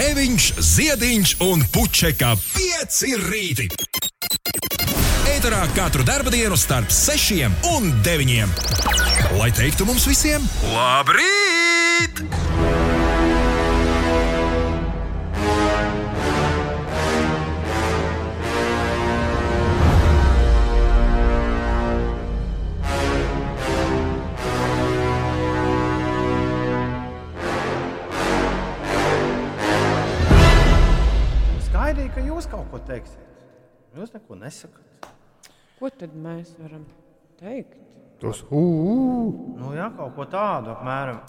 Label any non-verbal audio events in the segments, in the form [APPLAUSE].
Grēviņš, Ziediņš un Puķeka 5 rīti. Eterā katru dienu starp 6 un 9. Lai teiktu mums visiem, labrīt! Teiksiet. Jūs neko nesakāt. Ko tad mēs varam teikt? Tos uu. Nu, jā, kaut ko tādu apmēram.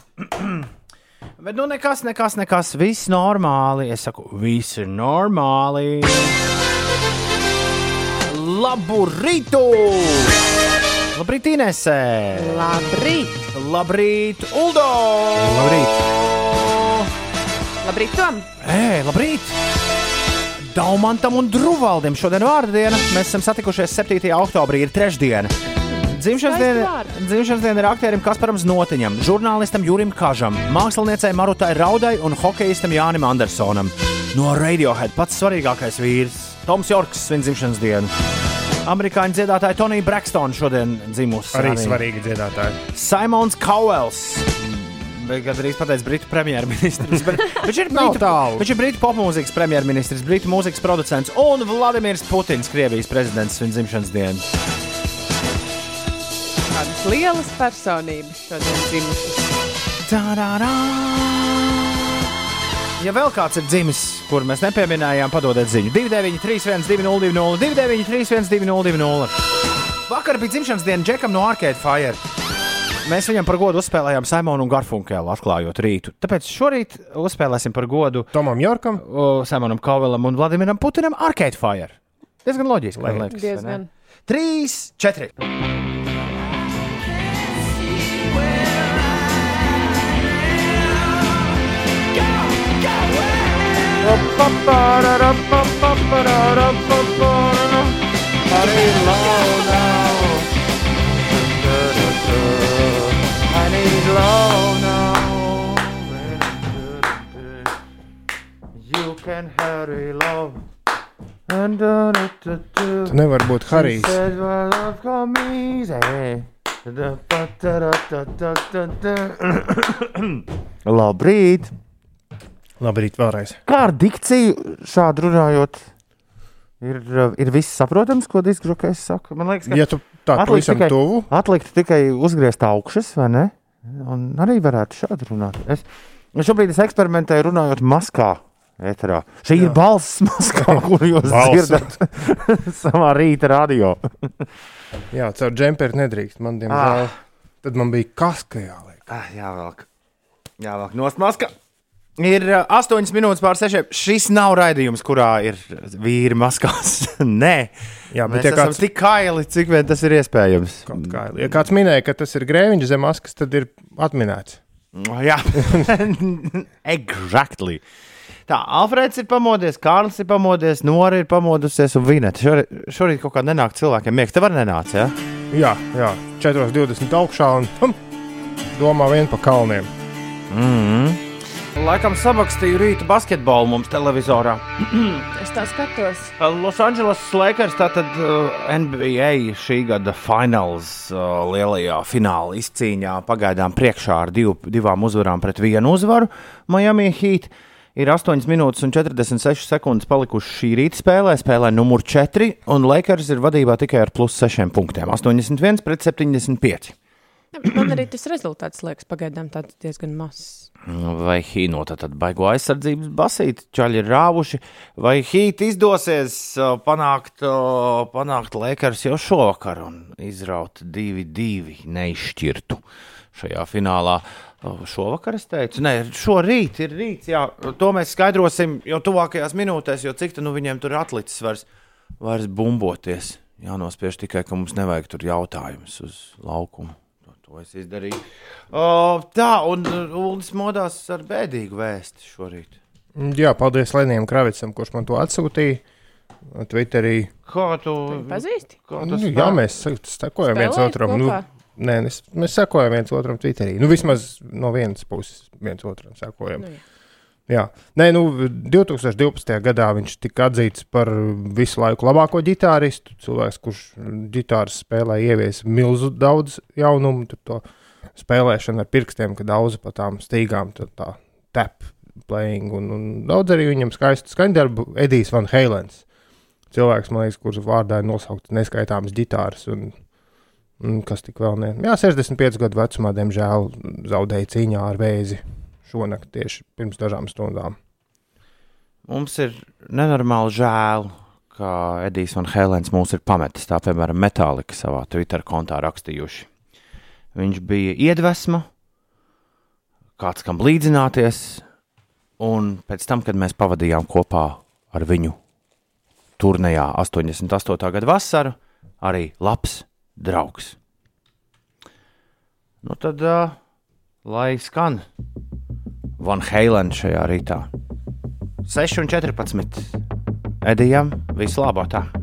[CLEARS THROAT] Bet, nu, nekas, nekas, nekas. Viss normāli. Es saku, viss ir normāli. Labu rītu! Labrīt, Inesē! Labrīt! Labrīt, Uldo! Labrīt! Labrīt, Tom! Ē, labrīt! Daumantam un Drūvaldam šodien vārda diena. Mēs esam satikušies 7. oktobrī, ir trešdiena. Dzimšanas diena, dzimšanas diena ir aktierim Kasparam Znotiņam, žurnālistam Jurim Kažam, māksliniecei Marutai Raudai un hokeistam Jānim Andersonam. No Radiohead pats svarīgākais vīrs - Toms Jorks svin dzimšanas dienu. Amerikāņu dziedātāja Tonija Brakstona šodien dzimusi. Arī svarīgi dziedātāji. Simons Kauels. Gan arī pateicis Britu premjerministrs. bet [LAUGHS] Viņš ir Britu, tālu. viņš ir Britu popmūzikas premjerministrs, Britu mūzikas producents un Vladimirs Putins, Krievijas prezidents, viņa dzimšanas dienu. Tādas lielas personības šodien dzimušas. Tā-dā-dā! Ja vēl kāds ir dzimis, kur mēs nepieminējām, padodiet ziņu. 293, 202, 293, 202. Vakar bija dzimšanas diena Džekam no Arcade Fire. Mēs viņam par godu uzspēlējām Simonu un Garfunkelu, atklājot rītu. Tāpēc šorīt uzspēlēsim par godu Tomam Jorkam. Simonam Kovelam un Vladimiram Putinam Arcade Fire. Diezgan loģiski. man liekas? Diezgan. Trīs, četri. You can hurry love. And. Tu nevari būt Harijs. Labrīt! Labrīt, vēlreiz. Kā ar dikciju šādi runājot? Ir, ir viss saprotams, ko diskžokais saka. Man liekas, ka Ja tu tā pavisam tikai- tuvu, atlikt tikai uzgriezt augšas, vai ne? Un arī varētu šādi runāt. Es, šobrīd es eksperimentēju runājot maskā. Eterā. Šī Jā. ir balss maskā, [LAUGHS] kuru jūs dzirdat [LAUGHS] savā rīta radio. [LAUGHS] jā, caur džemperi nedrīkst. Man, diemžēl, tad man bija kaska jāliek. Ah, jāvelk. Jāvelk nost maska. Ir uh, 8 minūtes pār 6. Šis nav raidījums, kurā ir vīri maskās. [LAUGHS] Nē, Jā, mēs bet ja esam kāds, tik kaili, cik vien tas ir iespējams. kaut kā, ja kāds minēja, ka tas ir grēviņš zem maskas, tad ir atminēts. Jā, [LAUGHS] exactly. Tā, Alfrēds ir pamodies, Kārlis ir pamodies, Nora ir pamodusies un Vineta. Šorīt, šorīt kaut kā nenāk cilvēkiem miegs. Tev arī nenāca, ja? Jā, jā 4,20 augšā un hum, domā vien pa kalniem. Laikam samakstīju rīta basketbolu mums televizorā. Es tā skatos. Los Angeles Lakers, tātad uh, NBA šī gada fināls, uh, lielajā fināla izcīņā, pagaidām priekšā ar div, divām uzvarām pret vienu uzvaru. Miami Heat ir 8 minūtes un 46 sekundes palikušas šī rīta spēlē, spēlē numur 4, un Lakers ir vadībā tikai ar plus 6 punktiem - 81 pret 75. Man arī tas rezultāts liekas pagaidām diezgan mazs. Vai Hīno tad baigo aizsardzības basīt, čaļi ir rāvuši, vai Hīt izdosies panākt, panākt Lakers jau šovakar un izraut divi, divi neizšķirtu šajā finālā. Šovakar es teicu, nē, šorīt ir rīts, jā, to mēs skaidrosim jau tuvākajās minūtēs, jo cik tā nu viņiem tur atlicis vairs, vairs bumboties. Jānospiež tikai, ka mums nevajag tur jautājumus uz laukumu. To, es izdarīju. O, tā, un Ulas modās ar bēdīgu vēstu šorīt. Jā, paldies Lenijam Kravicam, kurš man to atsūtīja. Twitterī. Kā tu Pazīsti? Kā Nu, jā, mēs sekojam viens otram. Nu, nē, mēs, mēs sekojam viens otram Twitterī. Nu, vismaz no vienas puses viens otram sekojam. Nu, jā. Jā, Nē, nu, 2012. gadā viņš tika atzīts par visu laiku labāko ģitāristu. Cilvēks, kurš ģitāras spēlē, ieviesa milzu daudz jaunumu, to spēlēšanu ar pirkstiem, kad daudz pa tām stīgām, tā tap playing, un, un daudz arī viņam skaistu skaņdarbu. Edijs Van Heilens, cilvēks, man liekas, kurš vārdā ir nosaukts neskaitāmas ģitāras, un, un kas tik vēl ne. Jā, 65 gadu vecumā, diemžēl, zaudēja cīņā ar vēzi šonakt tieši pirms dažām stundām. Mums ir nenormāli žēl, ka Edijs un Helēns mūs ir pametis. Tā, piemēram, Metālika savā Twitter kontā rakstījuši. Viņš bija iedvesma, kāds kam līdzināties, un pēc tam, kad mēs pavadījām kopā ar viņu turnejā 88. gada vasaru, arī labs draugs. Nu tad, uh, lai skan Van Halen šajā rītā. 6 un 14. Edijam vislabākā!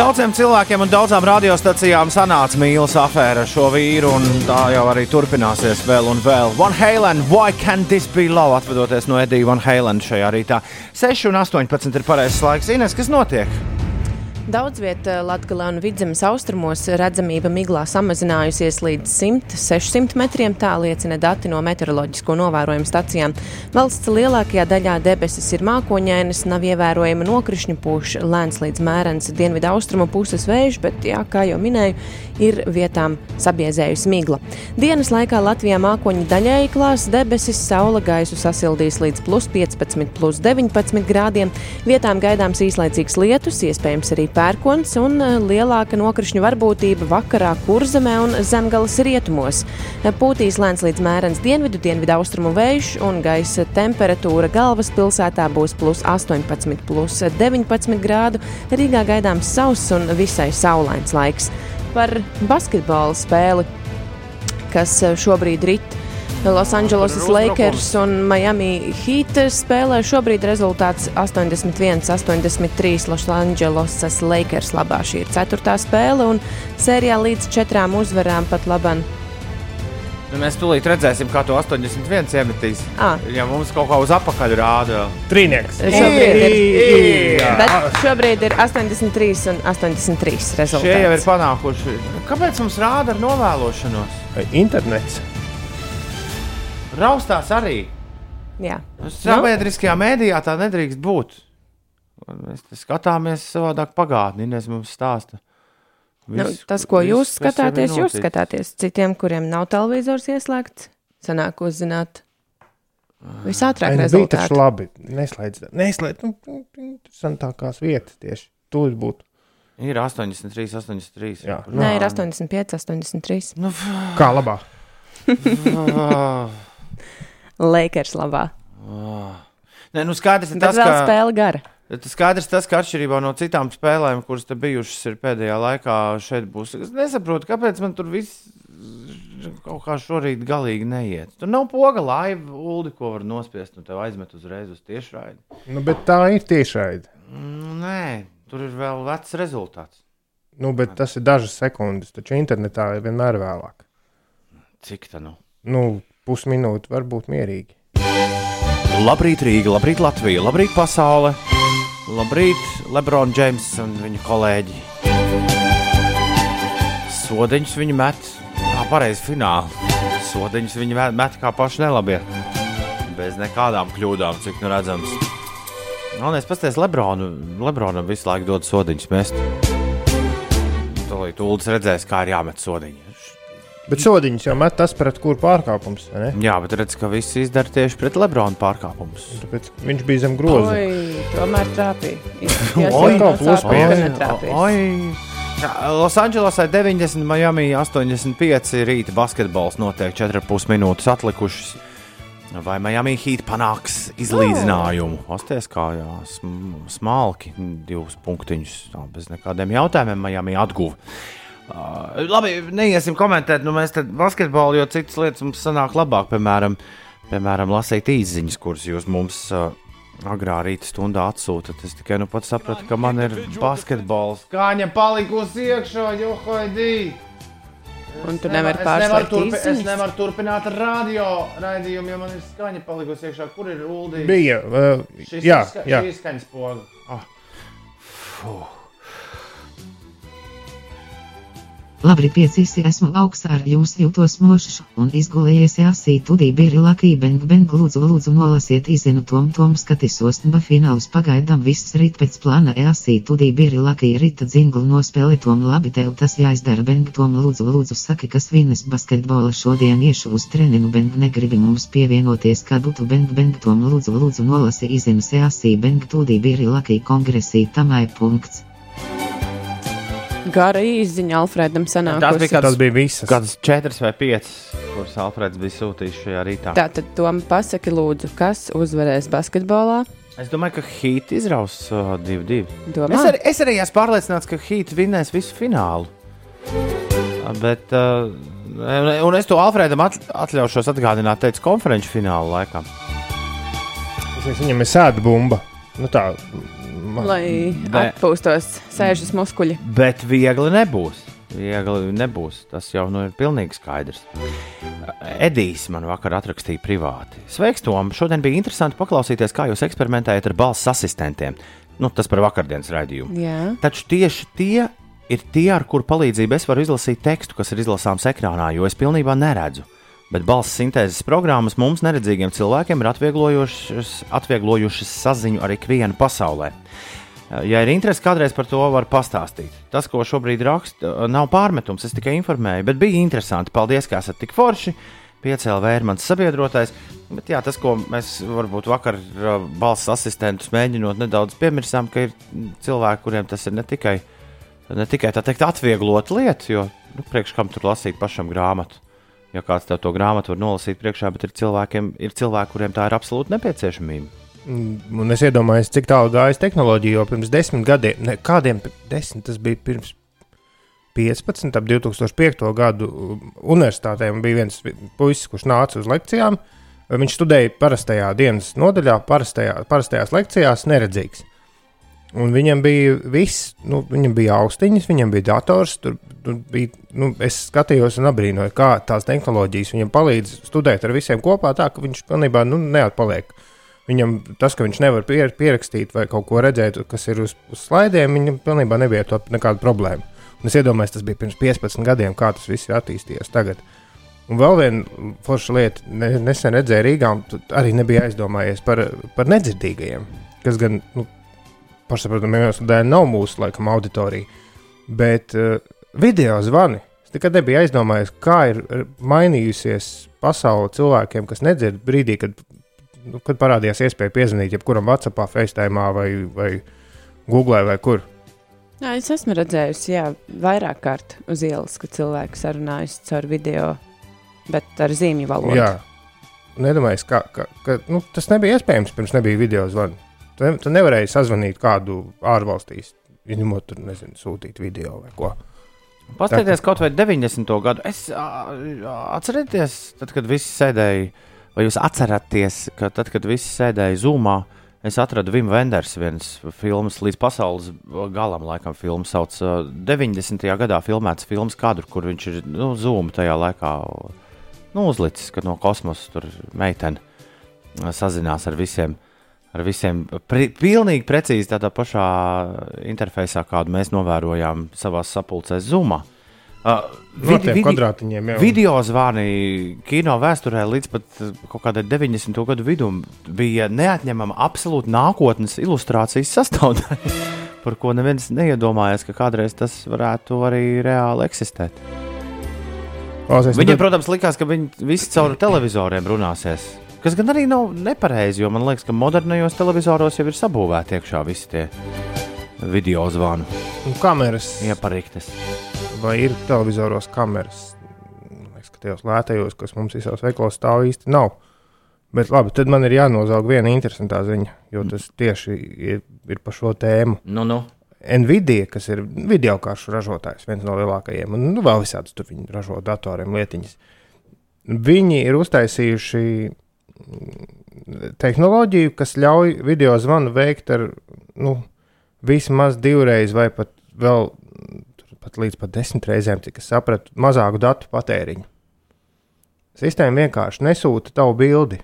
Daudziem cilvēkiem un daudzām radiostacijām sanāca mīlestības afēra ar šo vīru, un tā jau arī turpināsies vēl un vēl. Van Halen, why can't this be love? Atvadoties no Edija Van Halen šajā rītā. 6 un 18 ir pareizais laiks. Ines, kas notiek? Daudz vietā Latvijā un Vidzemes austrumos redzamība miglā samazinājusies līdz 100-600 metriem. Tā liecina dati no meteoroloģisko novērojumu stacijām. Valsts lielākajā daļā debesis ir mākoņainas, nav ievērojama nokrišņu pūš, lēns līdz mērens dienvidu austrumu puses vējš, bet, jā, kā jau minēju, ir vietām sabiezējusi migla. Dienas laikā Latvijā mākoņi daļēji klās debesis, saula gaisu sasildīs līdz plus 15, plus 19 grādiem. Vietām gaidāms īslaicīgs lietus, iespējams arī pērkons un eh, lielāka nokrišņu varbūtība vakarā kurzemē un zemgales rietumos. Pūtīs lēns līdz mērens dienvidu, dienvidu austrumu vējš un gaisa temperatūra galvaspilsētā būs plus 18, plus 19 grādu. Rīgā gaidāms sauss un visai saulains laiks. Par basketbola spēli, kas eh, šobrīd rit Los Angeles Lakers un Miami Heat spēlē. Šobrīd rezultāts 81-83 Los Angeles Lakers labā. Šī ir ceturtā spēle un sērijā līdz četrām uzvarām pat labam. Nu, mēs tūlīt redzēsim, kā to 81 iemetīs. Ah. Ja mums kaut kā uz apakaļ rāda, Trīnieks. Šobrīd ir, Jā. bet šobrīd ir 83 un 83 rezultāts. šie jau ir panākuši. Kāpēc mums rāda ar novēlošanos? Internets. Raustās arī. Jā. Sabiedriskajā mēdījā tā nedrīkst būt. Mēs te skatāmies savādāk pagātnē, Inês mums stāsta. Nu, Viss, tas, ko viss, jūs skatāties, jūs skatāties. Citiem, kuriem nav televizors ieslēgts, sanāk uzzināt visātrāk Ai, nu, bija taču labi. Neslēdz. Neslēdz. Nu, nu, interesantākās vietas tieši. Tur būtu. Ir 83, 83. Jā. Nē, ir 85, 83. Nu, Kā labā? [LAUGHS] Lakers labā. Nē, nu skaidrs, ir tas, ka, spēle gara. tas skaidrs tas, ka atšķirībā no citām spēlēm, kuras te bijušas ir pēdējā laikā, šeit būs. Es nesaprotu, kāpēc man tur viss kaut kā šorīt galīgi neiet. Tur nav poga laiva, ulu, ko var nospiest un tev aizmet uzreiz uz tiešraidi. Nu, bet tā ir tiešraide. Nu, nē, tur ir vēl vecs rezultāts. Nu, bet tas ir dažas sekundes, taču internetā ir vienmēr vēlāk. Cik tā nu? Nu, pusminūte var būt mierīgi. Labrīt, Rīga, labrīt, Latvija, labrīt, pasaule. Labrīt, Lebrons Džeims un viņa kolēģi. Sodiņus viņi met, kā pareizi finālā. Sodiņus viņi met, kā paši nelabie. Bez nekādām kļūdām, cik nu redzams. Galvenais pasties Lebronu. Lebronam visu laiku dod sodiņus mest. Tūlīt Uldis redzēs, kā ir jāmet sodiņi. Bet sodiņš jau met tas, pret kuru pārkāpums. vai ne? Jā, bet redz, ka viss izdara tieši pret Lebronu pārkāpumus. Tāpēc viņš bija zem groza. Oi, tomēr trāpīja. Oi, kā plus pieci. Losandželosai 90, Miami 85 rīta basketbols notiek 4,5 minūtes atlikušas. Vai Miami Heat panāks izlīdzinājumu? Osties kā jā, sm smalki, divus punktiņus, tā, bez nekādiem jautājumiem Miami atguva. Uh, labi, neiesim komentēt, nu mēs te basketbolu, jo citas lietas mums sanāk labāk, piemēram, piemēram lasīt īsiņas, kuras jūs mums uh, agrā rīta stundā atsūtat. Es tikai nu pats sapratu, ka man ir basketbols. Kāņa palikusi iekšā, johoidī! Un tu nevari Es nevaru, pārslēgt turpi, es nevaru turpināt ar radio raidījumu, jo man ir skaņa palikusi iekšā. Kur ir ULDI? Bija. Uh, Šis jā, ir ska jā. skaņas poga. Oh. Labi, piecisi esmu augstā ar jums jūtos mošs un izgulējies jāsīt tudī biri lakī beng beng lūdzu lūdzu nolasiet izinu tom tom skatisos ba finālus pagaidām viss rīt pēc plāna jāsīt tudī biri lakī rita dzinglu nospēlē tom labi tev tas jāizdara. Beng tom lūdzu lūdzu saki kas vinas basketbola šodien iešu uz treninu beng negribi mums pievienoties kā būtu. Beng beng tom lūdzu lūdzu nolasi izinu jāsī beng tudī biri lakī kongresī tamai punkts. Gara īziņa Alfredam sanāk. Tas bija Tas kāds, bija visas. kāds četras vai piecas, kuras Alfreds bija sūtījis šajā rītā. Tātad, Tom, pasaki, lūdzu, kas uzvarēs basketbolā? Es domāju, ka Heat izraus uh, 2-2. Domā? Es arī, es arī esmu pārliecināts, ka Heat vinnēs visu finālu. Bet, uh, un es to Alfredam at, atļaušos atgādināt, teicu, konferenču fināla laikā. Es viņam ir sēda bumba. Nu, tā, Lai Bē. atpūstos sēžas muskuļi. Bet viegli nebūs. Viegli nebūs. Tas jau nu, ir pilnīgi skaidrs. Edijs man vakar atrakstīja privāti. Sveiks, Tom! Šodien bija interesanti paklausīties, kā jūs eksperimentējat ar balss asistentiem. Nu, tas par vakardienas raidījumu. Jā. Taču tieši tie ir tie, ar kuru palīdzību es varu izlasīt tekstu, kas ir izlasāms ekrānā, jo es pilnībā neredzu. Bet balss sintēzes programmas mums, neredzīgiem cilvēkiem, ir atvieglojušas, atvieglojušas saziņu ar ikvienu pasaulē. Ja ir interese, kādreiz par to var pastāstīt. Tas, ko šobrīd raksta, nav pārmetums, es tikai informēju, bet bija interesanti. Paldies, ka esat tik forši. Piecēlā ir mans sabiedrotais. Bet jā, tas, ko mēs varbūt vakar uh, balss asistentus mēģinot nedaudz piemirsām, ka ir cilvēki, kuriem tas ir ne tikai, ne tikai tā teikt, atvieglot lietu, jo nu, priekš kam tur lasīt pašam grāmatu. Ja kāds tev to grāmatu var nolasīt priekšā, bet ir, ir cilvēki, kuriem tā ir absolūti nepieciešamība. Mm, Un es iedomājos, cik tālu gājas tehnoloģija jau pirms desmit gadiem, ne kādiem desmit, tas bija pirms 15, ap 2005. gadu um, universitātē. un Bija viens vi- puisis, kurš nāca uz lekcijām. Viņš studēja parastajā dienas nodaļā, parastajā, parastajās lekcijās, neredzīgs. Un viņam bija viss, nu, viņam bija austiņas, viņam bija dators. Tur, tur bija, nu, es skatījos un apbrīnoju, kā tās tehnoloģijas viņam palīdz studēt ar visiem kopā, tā ka viņš pilnībā nu, neatpaliek. Viņam tas, ka viņš nevar pier, pierakstīt vai kaut ko redzēt, kas ir uz, uz slaidiem, viņam pilnībā nebija to nekāda problēma. Un es iedomājos, tas bija pirms 15 gadiem, kā tas viss ir attīstījies tagad. Un vēl viena forša lieta, ne, nesen redzēju Rīgā, un arī nebija aizdomājies par, par nedzirdīgajiem, kas gan, nu, pašsaprotamiem iemesliem dēļ nav mūsu laikam auditorija. Bet uh, video zvani. Es nekad nebiju aizdomājies, kā ir uh, mainījusies pasaule cilvēkiem, kas nedzird brīdī, kad, nu, kad parādījās iespēja piezvanīt jebkuram WhatsApp, FaceTime vai, vai Google vai kur. Jā, es esmu redzējusi, jā, vairāk kārt uz ielas, kad cilvēki sarunājas caur video, bet ar zīmju valodu. Jā, nedomājies, ka, ka, ka nu, tas nebija iespējams pirms nebija video zvanu. Tu, ne- tu nevarēji sazvanīt kādu ārvalstīs, izņemot, tur, nezinu, sūtīt video vai ko. Paskatieties, kaut vai 90. gadu. Es tad, kad visi sēdēja, vai jūs atceraties, ka tad, kad visi sēdēja Zoomā, es atradu Vimu Venders vienas filmas līdz pasaules galam, laikam, filmu sauc ā, 90. gadā filmēts filmas kadru, kur viņš ir nu, Zoom tajā laikā nu, uzlicis, kad no kosmosa tur meitene sazinās ar visiem. Ar visiem pilnīgi precīzi tādā pašā interfejsā, kādu mēs novērojām savā sapulcēs Zoomā. Uh, No tiem kvadrātiņiem jau. Video zvani kino vēsturē līdz pat uh, kaut kādai 90. gadu vidum bija neatņemama absolūti nākotnes ilustrācijas sastāvdaļa, [LAUGHS] par ko neviens neiedomājās, ka kādreiz tas varētu arī reāli eksistēt. Viņiem, tad- protams, likās, ka viņi visi caur televizoriem runāsies. Kas gan arī nav nepareizi, jo man liekas, ka modernajos televizoros jau ir sabūvēti iekšā visi tie video zvanu Un kameras, iepariktes. vai ir televizoros kameras? Man Liekas, ka tajos lētajos, kas mums visos veikalos stāv īsti nav. Bet labi, tad man ir jānozaug viena interesanta ziņa, jo tas tieši ir, ir par šo tēmu. Nu, nu. Nvidia, kas ir video karšu ražotājs, viens no lielākajiem, un nu, vēl visādas tur viņi ražo datoriem lietiņas. Viņi ir uztaisījuši tehnoloģiju, kas ļauj video zvanu veikt ar nu, vismaz divreiz, vai pat vēl pat līdz pat desmit reizēm, cik es sapratu, mazāku datu patēriņu. Sistēma vienkārši nesūta tavu bildi.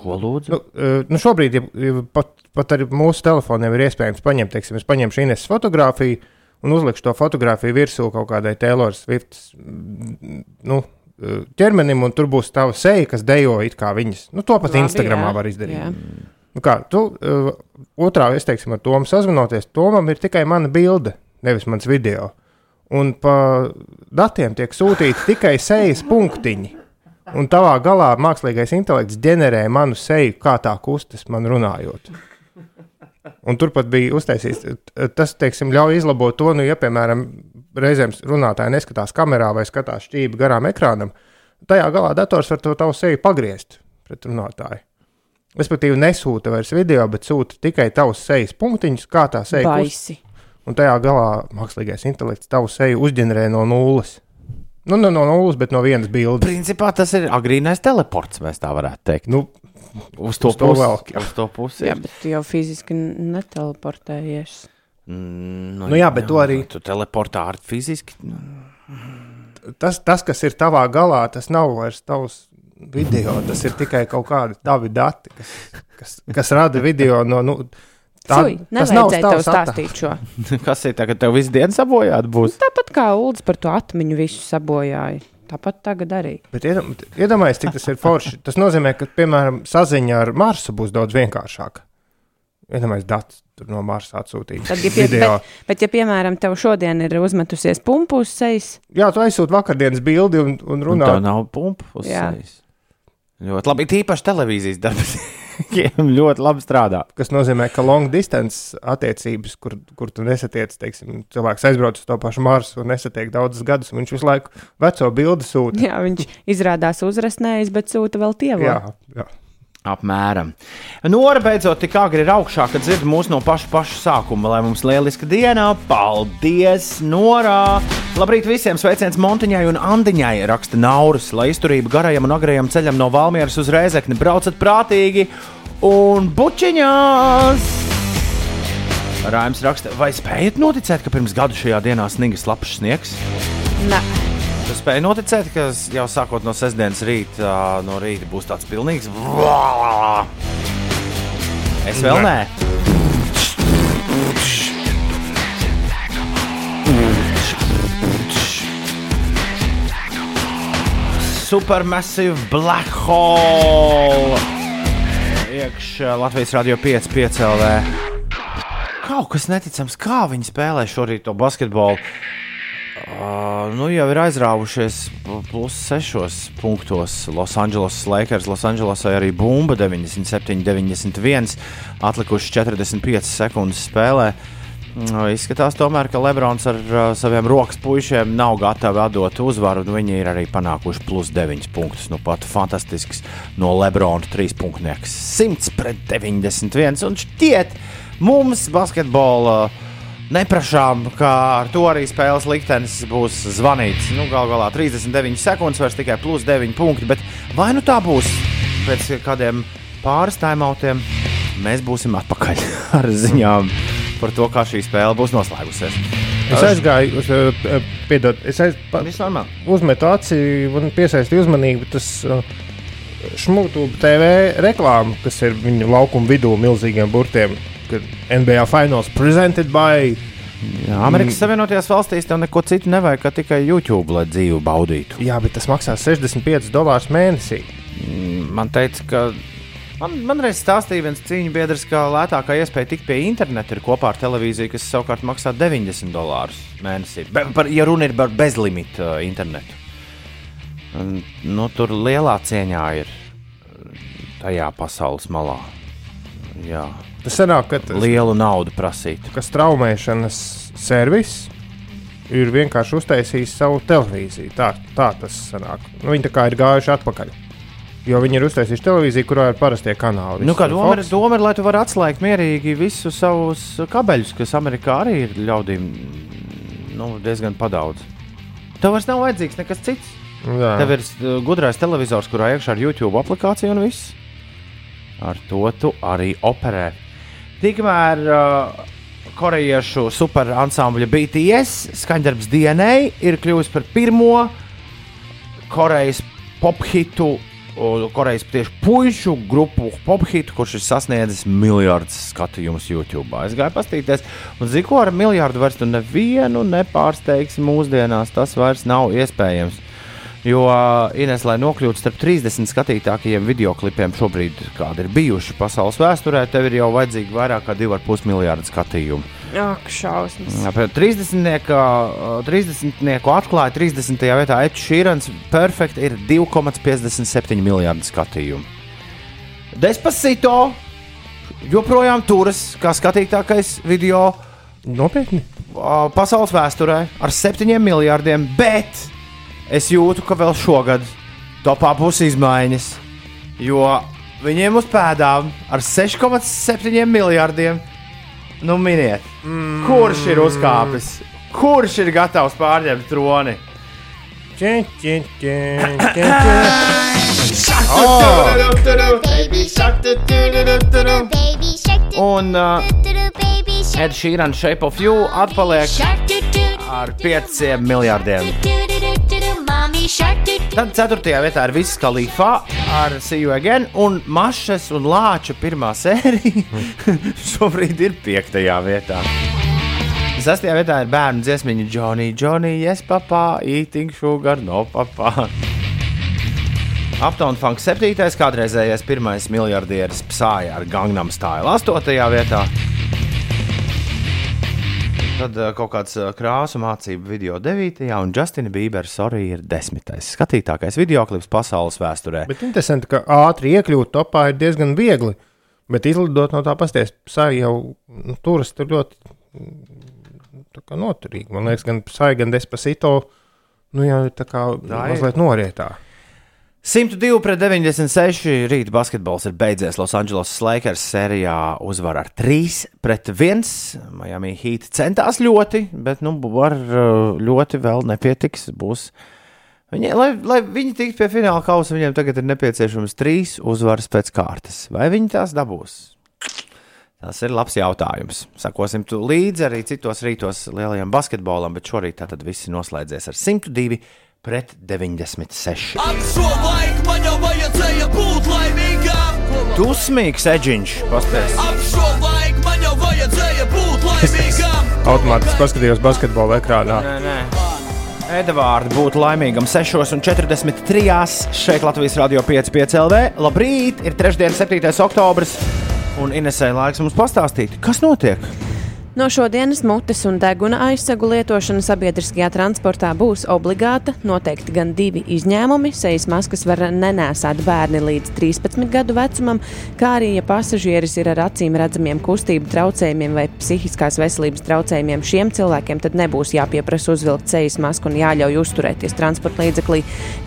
Ko lūdzu? Nu, eh, nu šobrīd ja, ja pat, pat ar mūsu telefoniem ir iespējams paņemt, teiksim, es paņemšu Ines fotografiju un uzlikšu to fotografiju virsū kaut kādai Taylor Swift mm, nu, ķermenim, un tur būs tava seja, kas dejo it kā viņas. Nu, to pat Labi, Instagramā jā, var izdarīt. jā. Nu, kā, tu, uh, otrā, es teiksim, ar Tomu sazvanoties, Tomam ir tikai mana bilde, nevis mans video. Un pa datiem tiek sūtīti tikai sejas punktiņi. Un tavā galā mākslīgais intelekts ģenerē manu seju, kā tā kustas man runājot. Un turpat bija uztaisīts, tas, teiksim, ļauj izlabot to, nu, ja, piemēram, reizēm runātāji neskatās kamerā vai skatās šķīvi garām ekrānam, tajā galā dators var to tavu seju pagriezt pret runātāju. Respektīvi, nesūta vairs video, bet sūta tikai tavus sejas punktiņus, kā tā seja. Baisi. Un tajā galā mākslīgais intelekts tavu seju uzģenerē no nulles. Nu, ne no nulles, bet no vienas bildes. Principā tas ir agrīnais teleports, mēs tā varētu teikt. Nu, Uz to uz to pusi. jā. Uz to pusi. Jā, bet tu jau fiziski neteleportējies. Mm, Nu jā, bet to arī- Tu teleportā ar fiziski. nu, tas, tas, kas ir tavā galā, tas nav vairs tavs video. Tas ir tikai kaut kādi tavi dati, kas, kas, kas rada video no. Nu, Tā- Cui, tas nav attēls. stāstīt šo. [LAUGHS] Kas ir tagad, tev visu dienu sabojāt būs? Tāpat kā Ulas par to atmiņu visu sabojāja. Tāpat tagad arī. Bet iedomājieties, cik tas ir forši. Tas nozīmē, ka, piemēram, saziņa ar Marsu būs daudz vienkāršāka. Iedomājieties, datus tur no Marsa atsūtīt. Tad, ja pie, bet, bet, ja, piemēram, tev šodien ir uzmetusies pumpu uz sejas, Jā, tu aizsūti vakardienas bildi un, un Un runā. tā nav pumpa uz sejas. Ļoti labi. Tīpaši televīzijas darbs. Ļoti labi strādā. kas nozīmē, ka long distance attiecības, kur, kur tu nesatiec, teiksim, cilvēks aizbrauc uz to pašu Marsu un nesatiek daudzus gadus, un viņš visu laiku veco bildi sūta. jā, viņš izrādās uzrasnējis, bet sūta vēl tievu. Jā, jā. Apmēram. Nora beidzot tik agri ir augšā, kad dzird mūs no paša, paša sākuma. Lai mums lieliska diena! Paldies, Nora! Labrīt visiem! Sveiciens Montiņai un Andiņai! Raksta Nauris, lai izturība garajam un agrajam ceļam no Valmieras uz Rēzekni. Braucat prātīgi un bučiņās! Raims raksta, vai spējat noticēt, ka pirms gada šajā dienā sniga slapjš sniegs? Nē, Tu spēj noticēt, ka jau sākot no sestdienas rīta, no rīta būs tāds pilnīgs. Es vēl nē. Supermassive black hole! Iekšā Latvijas radio 5, 5 LV. Kaut kas neticams, kā viņi spēlē šorīt to basketbolu. Uh, nu, jau ir aizrāvušies plus 6 punktos. Losandželosas Lakers, Losandželosai arī bumba 97, 91, atlikuši 45 sekundes spēlē. Nu, Izskatās, tomēr, ka Lebrons ar uh, saviem rokas puišiem nav gatavi atdot uzvaru. un Viņi ir arī panākuši plus 9 punktus. Nu, pat fantastisks no Lebrona 3 punktnieks. 100 pret 91. Un šķiet, mums basketbola uh, neprašām, ka ar to arī spēles liktenis būs zvanīts. Nu, Galu galā 39 sekundes, vairs tikai plus 9 punkti. Bet vai nu tā būs pēc kādiem pāris timeoutiem, mēs būsim atpakaļ [LAUGHS] ar ziņām par to, kā šī spēle būs noslēgusies. Es aizgāju, uz, eh, piedod, es aiz, pa, Viss normāli. uzmetu aci un piesaistīju uzmanību. Tas šmūtu TV reklāma, kas ir viņu laukuma vidū milzīgiem burtiem, kad NBA Finals presented by. Jā, Amerikas Savienotajās valstīs tev neko citu nevajag, kā tikai YouTube, lai dzīvi baudītu. Jā, bet tas maksā 65 dolārus mēnesī. Man teica, ka man, man reiz stāstīja viens cīņu biedrs, ka lētākā iespēja tikt pie interneta ir kopā ar televīziju, kas savukārt maksā 90 dolārus mēnesī. Be, par, ja runa ir par bezlimitu uh, internetu. Un, nu, tur lielā cieņā ir uh, tajā pasaules malā. Jā, Tas sanāk, ka tas lielu naudu prasīt. ka straumēšanas servis ir vienkārši uztaisījis savu televīziju. Tā, tā tas sanāk. Nu, viņi tā kā ir gājuši atpakaļ. Jo viņi ir uztaisījuši televīziju, kurā ir parastie kanāli. Nu, kā doma ir, doma ir, lai tu varētu atslēgt mierīgi visus savus kabeļus, kas Amerikā arī ir ļaudīm nu, diezgan padaudz. Tev vairs nav vajadzīgs nekas cits. Jā. Tev ir uh, gudrais televizors, kurā iekšā ir YouTube aplikācija un viss. Ar to tu arī operē. Tikmēr uh, korejiešu superansambļa BTS skaņdarbs DNA ir kļuvis par pirmo Korejas pophitu, o, Korejas tieši pušu grupu pophitu, kurš ir sasniedzis miljardus skatījumus YouTube. Es gāju paskatīties, un zinu, ko ar miljardu vairs nevienu nepārsteigsi mūsdienās. Tas vairs nav iespējams. Jo Ines, lai nokļūtu starp 30 skatītākajiem video klipiem, šobrīd, kādi ir bijuši pasaules vēsturē, tev ir jau vajadzīgi vairāk kā 2,5 miljardu skatījumu. ak, šausmas. Pēc 30. uh, 30. atklāja 30. vietā Edžers Šīrans. Perfekt ir 2,57 miljardi skatījumu. Despacito joprojām turas kā skatītākais video Nopietni. pasaules vēsturē ar 7 miljardiem, bet es jūtu, ka vēl šogad topā būs izmaiņas. Jo viņiem uz pēdām ar 6,7 miljardiem, nu miniet, mm. kurš ir uzkāpis, kurš ir gatavs pārņemt troni. Do do do. Baby shark, do Un uh, Ed Sheeran Shape of You atpaliek ar 5 miljardiem. Tad 4. vietā ir viss kalifā ar You Again, un Mašas un Lāča pirmā sērija [LAUGHS] šobrīd ir 5. vietā. 6. vietā ir bērnu dziesmiņa Johnny, Johnny, yes, papā, eating sugar, no papā. Uptown Funk 7. kādreizējais pirmais miljardieris Psāja ar Gangnam Style 8. vietā. Tad uh, kaut kāds uh, krāsu mācību video 9. un Justina Bieber sorry ir 10. skatītākais video klips pasaules vēsturē. Bet interesanti, ka ātri iekļūt topā ir diezgan viegli. Bet izlidot no tā pasties, Psai jau nu, turas tur ļoti noturīgi. Man liekas, gan Psai, gan Despacito, nu jau ir tā kā Tā ir. mazliet norietā. 102 pret 96. Rīta basketbols ir beidzies Losandželosas Lakers sērijā uzvar ar 3 pret 1. Miami Heat centās ļoti, bet nu, var uh, ļoti vēl nepietiks. Būs. Viņi, lai, lai viņi tiktu pie fināla kausa, viņiem tagad ir nepieciešams trīs uzvaras pēc kārtas. Vai viņi tās dabūs? Tas ir labs jautājums. Sakosim līdzi arī citos rītos lielajam basketbolam, bet šorīt tātad viss noslēdzies ar 102 pret 96. Ap šo laiku man jau vajadzēja būt laimīgam. Dusmīgs eģiņš, laimīgam. [LAUGHS] Automātiski paskatījos basketbola ekrānā. Nē, nē. Edvards būtu laimīgam 6,43. šeit Latvijas Rādio 5,5 LV. Labrīt, ir trešdiena, 7. oktobris. Un Inesē laiks mums pastāstīt, kas notiek. No šodienas mutes un deguna aizsegu lietošana sabiedriskajā transportā būs obligāta. Noteikti gan divi izņēmumi. Sejas maskas var nenēsāt bērni līdz 13 gadu vecumam, kā arī, ja pasažieris ir ar acīm redzamiem kustību traucējumiem vai psihiskās veselības traucējumiem, šiem cilvēkiem tad nebūs jāpieprasa uzvilkt sejas masku un jāļauj uzturēties transporta līdzeklī.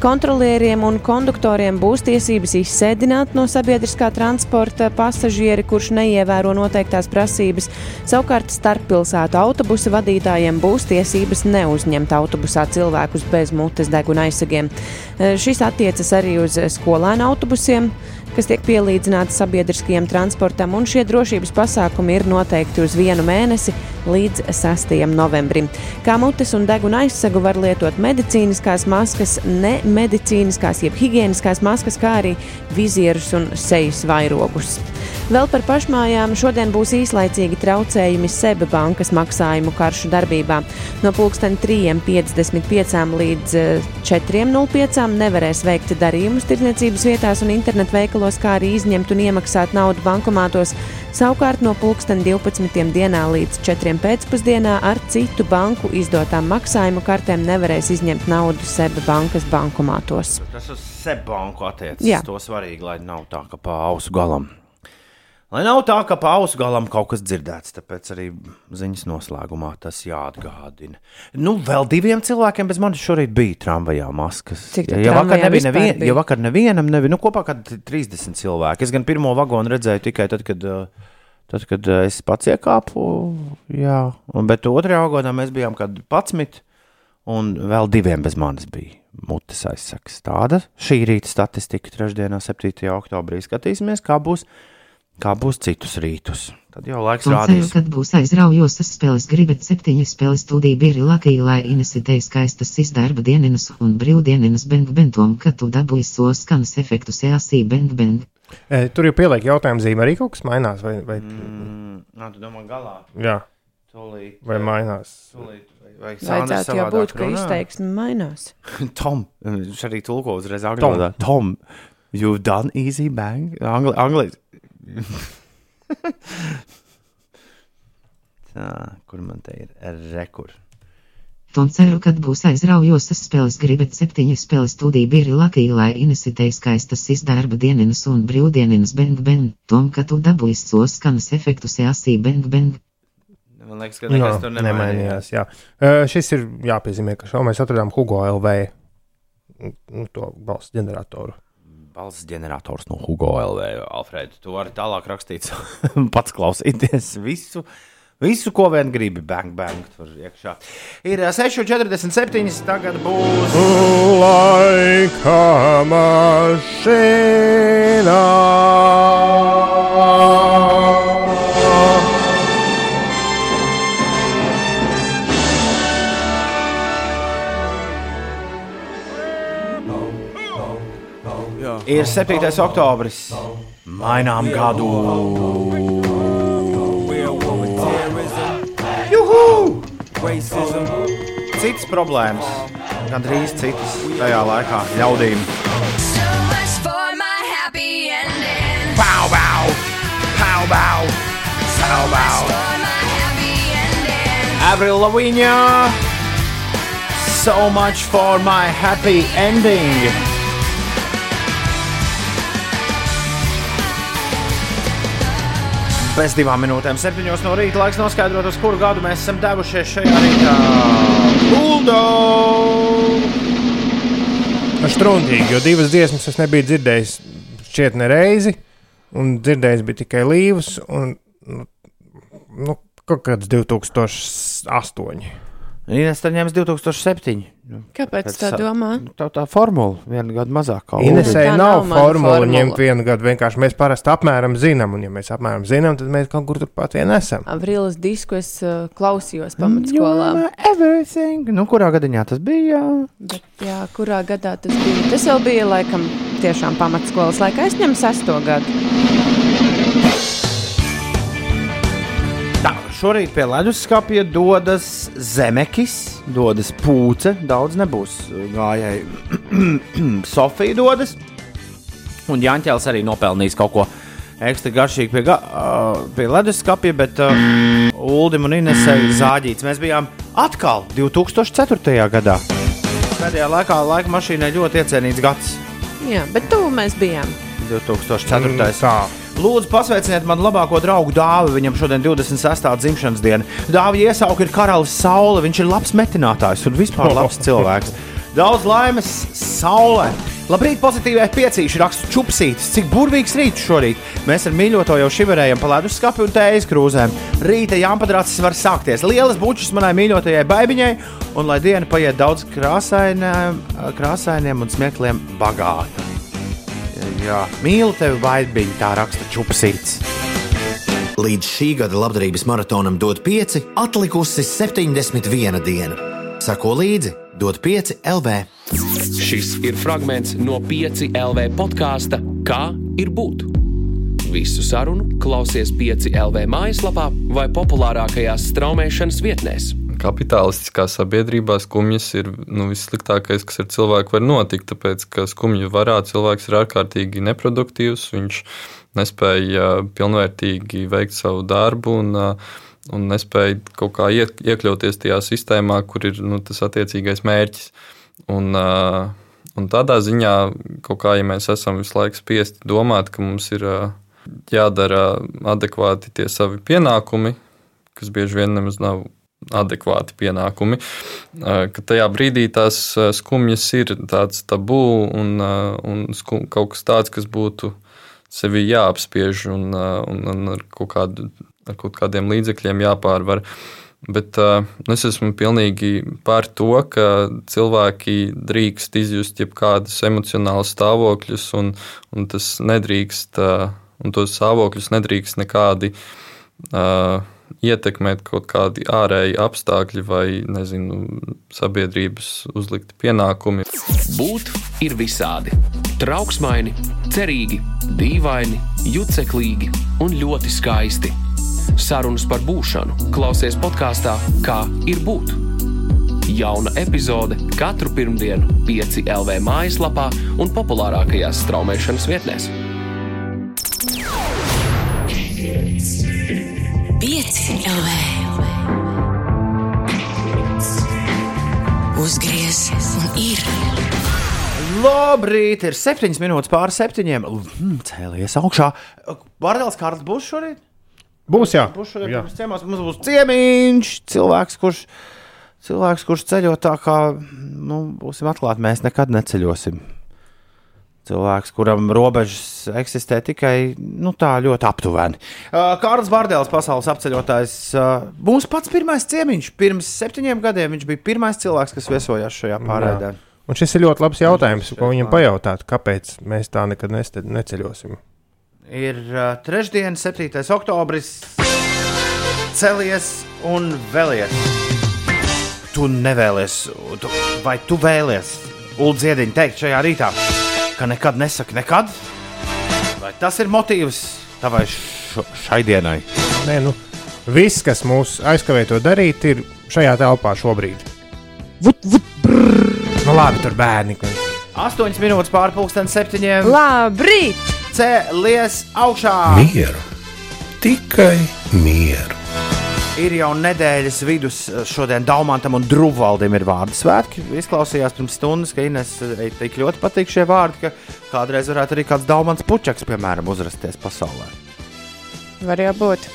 Kontrolieriem un konduktoriem būs tiesības izsēdināt no sabiedriskā transporta pasažieri, kurš neievēro noteiktās prasības. Savukārt starppilsētu autobusu vadītājiem būs tiesības neuzņemt autobusā cilvēkus bez mutes deguna aizsegiem. Šis attiecas arī uz skolēnu autobusiem kas tiek pielīdzināti sabiedriskajam transportam, un šie drošības pasākumi ir noteikti uz vienu mēnesi līdz 6. novembrim. Kā mutes un deguna aizsegu var lietot medicīniskās maskas, nemedicīniskās, jeb higiēniskās maskas, kā arī vizierus un sejas vairogus. Vēl par pašmājām šodien būs īslaicīgi traucējumi Seba bankas maksājumu karšu darbībā. No 3.55 līdz eh, 4.05 nevarēs veikt darījumus tirdzniecības vietās un internetu veikalos, kā arī izņemt un iemaksāt naudu bankomātos. Savukārt no 12. dienā līdz 4. pēcpusdienā ar citu banku izdotām maksājumu kartēm nevarēs izņemt naudu Seba bankas bankomātos. Tas uz sebanku attiecas. Jā. To svarīgi, lai nav tā, ka pa ausu galam. Lai nav tā, ka pa ausu galam kaut kas dzirdēts, tāpēc arī ziņas noslēgumā tas jāatgādina. Nu, vēl diviem cilvēkiem bez manis šorīt bija tramvajā maskas. Cik tu ja, vakar nebija nevien, bija? ja vakar nevienam, nebija, nu kopā kad 30 cilvēki. Es gan pirmo vagonu redzēju tikai tad, kad. uh, Tad, kad uh, es pats iekāpu, jā, un, bet otrajā vagonā mēs bijām kad 11, un vēl diviem bez manis bija mutes aizsaks. Tāda šī rīta statistika trešdienā, 7. oktobrī. Skatīsimies, kā būs, kā būs citus rītus. Tad jau laiks Un ceru, rādīs. kad būs aizraujosas spēles, gribat septiņas spēles studiju biri lakī, lai inesitēj skaistas izdarba dienas un brīvdienas beng bentom, ka tu dabūji sos skanas efektus jāsī beng beng. E, tur jau pieliek jautājumu zīme, arī kaut kas mainās. Vai, vai, Mm, nā, tu domā, galā. jā, Tūlīt, vai mainās? tūlīt, vai, Vajadzētu jau būt, ka izteiksme mainās. [LAUGHS] Tom, viņš arī tulko uzreiz angļu valodā. Tom, you've done easy bang. Angli, angli. [LAUGHS] Tā, kur man te ir rekur? Un ceru, kad būs aizraujosas spēles, gribat septiņas spēles studiju biri lakī, lai inesitēj skaistas izdarba dienas un brīvdienas beng beng, tom, ka tu dabūji sos skanas efektus jāsī beng beng. Man liekas, ka nekas tur nemainījās. nemainījās. Jā. Uh, šis ir jāpiezīmē, ka šo mēs atradām Hugo LV. Nu, to balss ģeneratoru. Balsts ģenerators no Hugo LV. Alfrēda, tu vari tālāk rakstīt, [LAUGHS] pats klausīties visu. Visu, ko vien gribi, bang, bang, tur iekšā. Ir ā, 6,47. Tagad būs. Laika mašīnā. Ir 7. oktobris. Mainām gadu. Juhu! Citas problēmas, gandrīz citas tajā laikā ļaudīm. Pow, pow! Pow, pow! Pow, pow! Avril Lavigne! So much for my happy ending! Pēc divām minūtēm, septiņos no rīta, laiks noskaidrot, uz kuru gadu mēs esam devušies šajā rītā. Bulldog! Strunīgi, jo divas dziesmas es nebiju dzirdējis šķiet ne reizi, un dzirdējis bija tikai līvas, un nu, nu, kaut kāds 2008. Ines tad ņems 2007. Kāpēc Pēc tā sa- domā? Tā tā formula, viena gada mazāk. Tā nav, nav formula ņemt vienu gadu. Vienkārši mēs parasti apmēram zinām, un ja mēs apmēram zinām, tad mēs kaut kur turpat vien esam. Avrilas disku es uh, klausījos pamatskolā. Everything. Nu, kurā gadiņā tas bija? Bet, jā, kurā gadā tas bija? Tas jau bija laikam tiešām pamatskolas laikā. Es ņemu sesto gadu. Šorīt pie leduskapja dodas zemekis, dodas pūce. Daudz nebūs gājēji. [CLEARS THROAT] Sofija dodas. Un Jāņķēlis arī nopelnījis kaut ko ekstra garšīgu pie, ga, uh, pie leduskapja, bet uh, Uldim un Inesai zāģīts. Mēs bijām atkal 2004. gadā. Pēdējā laikā laika mašīnai ļoti iecienīts gads. Jā, bet tuvu mēs bijām. 2004. Tā. Lūdzu, pasveiciniet man labāko draugu Dāvi. Viņam šodien 26. dzimšanas diena. Dāvi iesauka ir karalis Saule. Viņš ir labs metinātājs un vispār labs [LAUGHS] cilvēks. Daudz laimes saulē. Labrīt, pozitīvai piecīši raksta čupsītis. Cik burvīgs rīts šorīt. Mēs ar mīļoto jau šiverējam pa leduskapi un tējas krūzēm. Rīta jāmpadracis var sākties. Lielas bučas manai mīļotajai baigiņai, un lai diena paiet daudz krāsainiem, krāsainiem un smiekliem bagātai. Jā, mīlu tevi, Vaidbiņ, tā raksta čupsīts. Līdz šī gada labdarības maratonam dod 5, atlikusi 71 diena. Sako līdzi, dod 5 LV. Šis ir fragments no 5 LV podkāsta Kā ir būt? Visu sarunu klausies 5 LV mājaslapā vai populārākajās straumēšanas vietnēs. Kapitālistiskā sabiedrībā skumjas ir nu, vissliktākais, kas ar cilvēku var notikt. Tāpēc, ka skumju varā cilvēks ir ārkārtīgi neproduktīvs, viņš nespēja pilnvērtīgi veikt savu darbu un, un nespēja kaut kā iek- iekļauties tajā sistēmā, kur ir nu, tas attiecīgais mērķis. Un, un tādā ziņā, kā ja mēs esam visu laiku spiesti domāt, ka mums ir jādara adekvāti tie savi pienākumi, kas bieži vien nemaz nav adekvāti pienākumi. Ka tajā brīdī tās skumjas ir tāds tabū un, un skum, kaut kas tāds, kas būtu sevi jāapspiež un, un, un ar, kaut kādu, ar kaut kādiem līdzekļiem jāpārvar. Bet es esmu pilnīgi par to, ka cilvēki drīkst izjust jebkādus emocionālus stāvokļus, un, un tas nedrīkst, un tos stāvokļus nedrīkst nekādi uh, ietekmēt kaut kādi ārēji apstākļi vai nezinu, sabiedrības uzlikti pienākumi. Būt ir visādi. Trauksmaini, cerīgi, dīvaini, juceklīgi un ļoti skaisti. Sarunas par būšanu klausies podkāstā Kā ir būt. Jauna epizode katru pirmdienu, 5 LV mājaslapā un populārākajās straumēšanas vietnēs. 5 LV. Uzgriez un ir. Labrīt, ir 7 minūtes pāri 7. Mm, cēlies augšā. Bārdēls Kārls būs šorīt? Būs jā. Būs šodien jā. pirms ciemos. Mums būs ciemiņš, cilvēks, kurš, cilvēks, kurš ceļo tā kā, nu, būsim atklāti, mēs nekad neceļosim. Cilvēks, kuram robežas eksistē tikai nu, tā ļoti aptuveni. Uh, Kārlis Bārdēls, pasaules apceļotājs, uh, mūsu pats pirmais ciemiņš. Pirms septiņiem gadiem viņš bija pirmais cilvēks, kas viesojās šajā pārēdē. Un šis ir ļoti labs jautājums, ko viņam pajautāt, kāpēc mēs tā nekad neceļosim. Ir uh, trešdiena, 7. oktobris. Celies un vēlies. Tu nevēlies, tu, vai tu vēlies Ulu dziediņu teikt šajā rītā? Ka nekad nesaki nekad? Vai tas ir motīvs tavai šo, šai dienai? Nē, nu, viss, kas mūs aizkavē to darīt, ir šajā telpā šobrīd. Vut, vut, Nu, labi, tur bērni. 8 minūtes pāri pusdienas septiņiem. Labrīt! Cēlies augšā! Mieru, tikai mieru. Ir jau nedēļas vidus šodien Daumantam un Drūvaldim ir vārdu svētki. Izklausījās pirms stundas, ka Ines eh, tik ļoti patīk šie vārdi, ka kādreiz varētu arī kāds Daumans Pučaks, piemēram, uzrasties pasaulē. Var jau būt.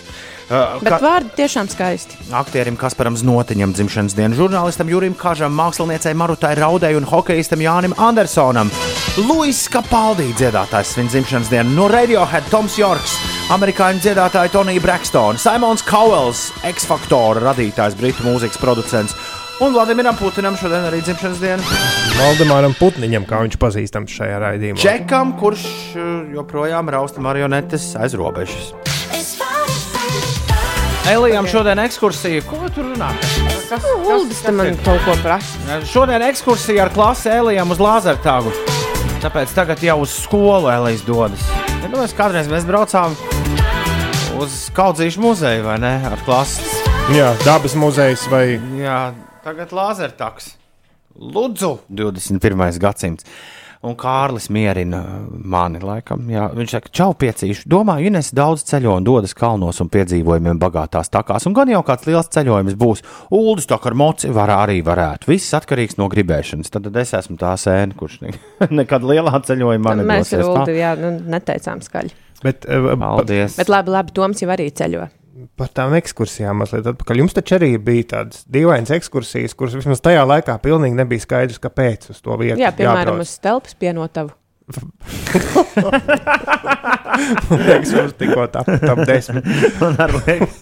Uh, Bet vārdi tiešām skaisti. Aktierim Kasparam Znotiņam dzimšanas dienu, žurnālistam Jurim Kažam, māksliniecei Marutai Raudai un hokeistam Jānim Andersonam. Luis Kapaldī dziedātājs svin dzimšanas dienu no Radiohead Toms Jorks, amerikāņu dziedātāja Tonija Brekstona, Simons Cowells, X-Factor radītājs, britu mūzikas producents. Un Vladimiram Putinam šodien arī dzimšanas diena. Valdemāram Putniņam, kā viņš pazīstams šajā raidījumā. Čekam, kurš uh, joprojām rausta marionetes aiz robežas. Elijam šodien ekskursija. Ko tu runā? Kas, Uldis te man kaut ko prasa. Šodien ekskursija ar klasi Elijam uz Lāzertāgu. Tāpēc tagad jau uz skolu Elijas dodas. Ja, nu, mēs kādreiz mēs braucām uz Kaudzīšu muzeju, vai ne? Ar klasi. Jā, dabas muzejs vai Jā, tagad Lāzertāks. Lūdzu, 21. gadsimts. Un Kārlis mierina mani, laikam. Jā. Viņš saka, čau, piecīšu. Domāju, Ines daudz ceļo un dodas kalnos un piedzīvojumiem bagātās takās. Un gan jau kāds liels ceļojums būs. Uldis kā ar moci var arī varētu. Viss atkarīgs no gribēšanas. Tad es esmu tā sēne, kurš ne, [LAUGHS] nekad lielā ceļojumā Mēs ar nedosies. Uldu Tā. jā, nu, neteicām skaļi. Bet, uh, Paldies. Bet labi, labi, Toms jau arī ceļo. Par tām ekskursijām mazliet atpakaļ. Jums taču arī bija tādas dīvainas ekskursijas, kuras vismaz tajā laikā pilnīgi nebija skaidrs, kāpēc uz to vietu. Jā, piemēram, jābrauc. uz telpas pienotavu. Liekas, mums tikko tā top 10. Man arī liekas.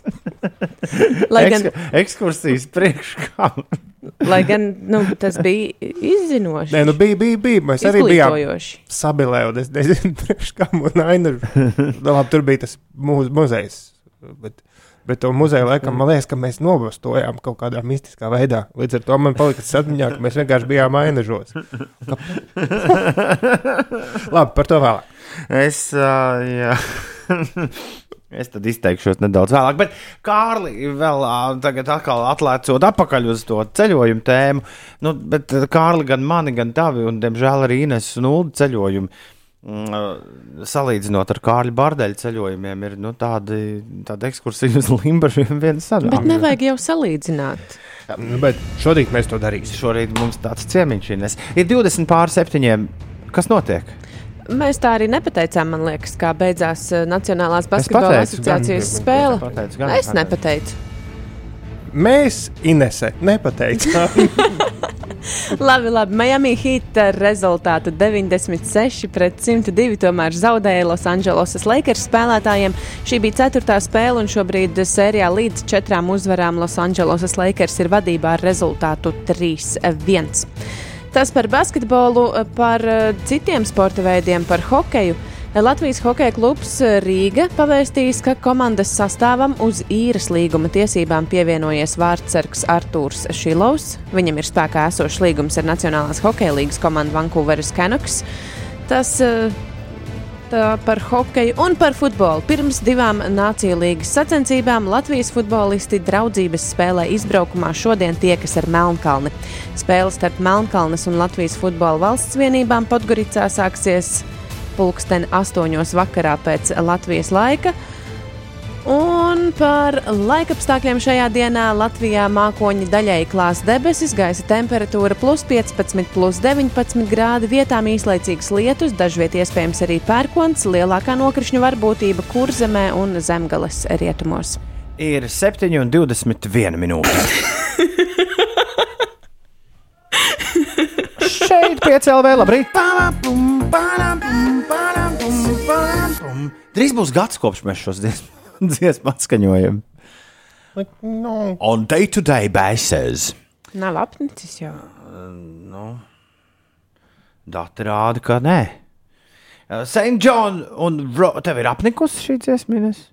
Lai gan, Eks- Ekskursijas priekškām. lai gan nu, tas bija izzinoši. Nē, nu bija, bija, bija. Mēs arī bijām sabilē, un es nezinu, [LAUGHS] priekš kam un ainu. Nu, labi, tur bija tas mūz, muzejs. Bet, bet to muzeju laikam, man liekas, ka mēs novastojām kaut kādā mistiskā veidā. Līdz ar to man palika tas atmiņā, ka mēs vienkārši bijām ainažos. Labi, par to vēlāk. Es, uh, jā. [LAUGHS] es tad izteikšos nedaudz vēlāk, bet Kārli vēl tagad atkal atlēcot atpakaļ uz to ceļojumu tēmu. Nu, bet Kārli gan mani, gan tavi, un diemžēl arī Ines un Ulu ceļojumi. Mm, Salīdzinot ar Kārļa Bārdeļa ceļojumiem, ir nu, tādi, tādi ekskursija uz Limbaģiem [LAUGHS] viens sanāk. Bet nevajag jau salīdzināt. Nu, bet šodien mēs to darīsim. Šorīt mums tāds ciemiņš ir 20 pār 7. Kas notiek? Mēs tā arī nepateicām, man liekas, kā beidzās eh, Nacionālās basketbola asociācijas gan- spēle. pateicu, gan Es pateicu. nepateicu. Mēs, Inese, nepateicām. [LAUGHS] Labi, labi. Miami Heat ar rezultātu 96 pret 102 tomēr zaudēja Losandželosas Lakers spēlētājiem. Šī bija ceturtā spēle, un šobrīd sērijā līdz četrām uzvarām Losandželosas Lakers ir vadībā ar rezultātu 3-1. Tas par basketbolu, par eh, citiem sporta veidiem, par hokeju. Latvijas Hokeja klubs Rīga pavēstījis, ka komandas sastāvam uz īres līguma tiesībām pievienojies vārdsargs Artūrs Šilovs. Viņam ir spēkā esošs līgums ar Nacionālās hokeja līgas komandu Vancouveras Canucks. Tas eh, par hokeju un par futbolu. Pirms divām Nāciju līgas sacensībām Latvijas futbolisti draudzības spēlē izbraukumā šodien tiekas ar Melnkalni. Spēle starp Melnkalnes un Latvijas futbola valsts vienībām Podgoricā sāksies pulksten 8. vakarā pēc Latvijas laika. Un par laikapstākļiem šajā dienā Latvijā mākoņi daļai klās debesis, gaisa temperatūra plus 15, plus 19 grādi, vietām īslaicīgs lietus, dažviet iespējams arī pērkons, lielākā nokrišņu varbūtība kurzemē un zemgales rietumos. Ir 7,21 minūtes. Šeit piecēlē, labrīt! Drīz būs gads, kopš mēs šos [LAUGHS] dziesmu- atskaņojam. no. On day-to-day basis. Nav apnicis jau. Nu, dati rāda, ka nē. St. John un Ro tev ir apnikusi šī dziesmīnes,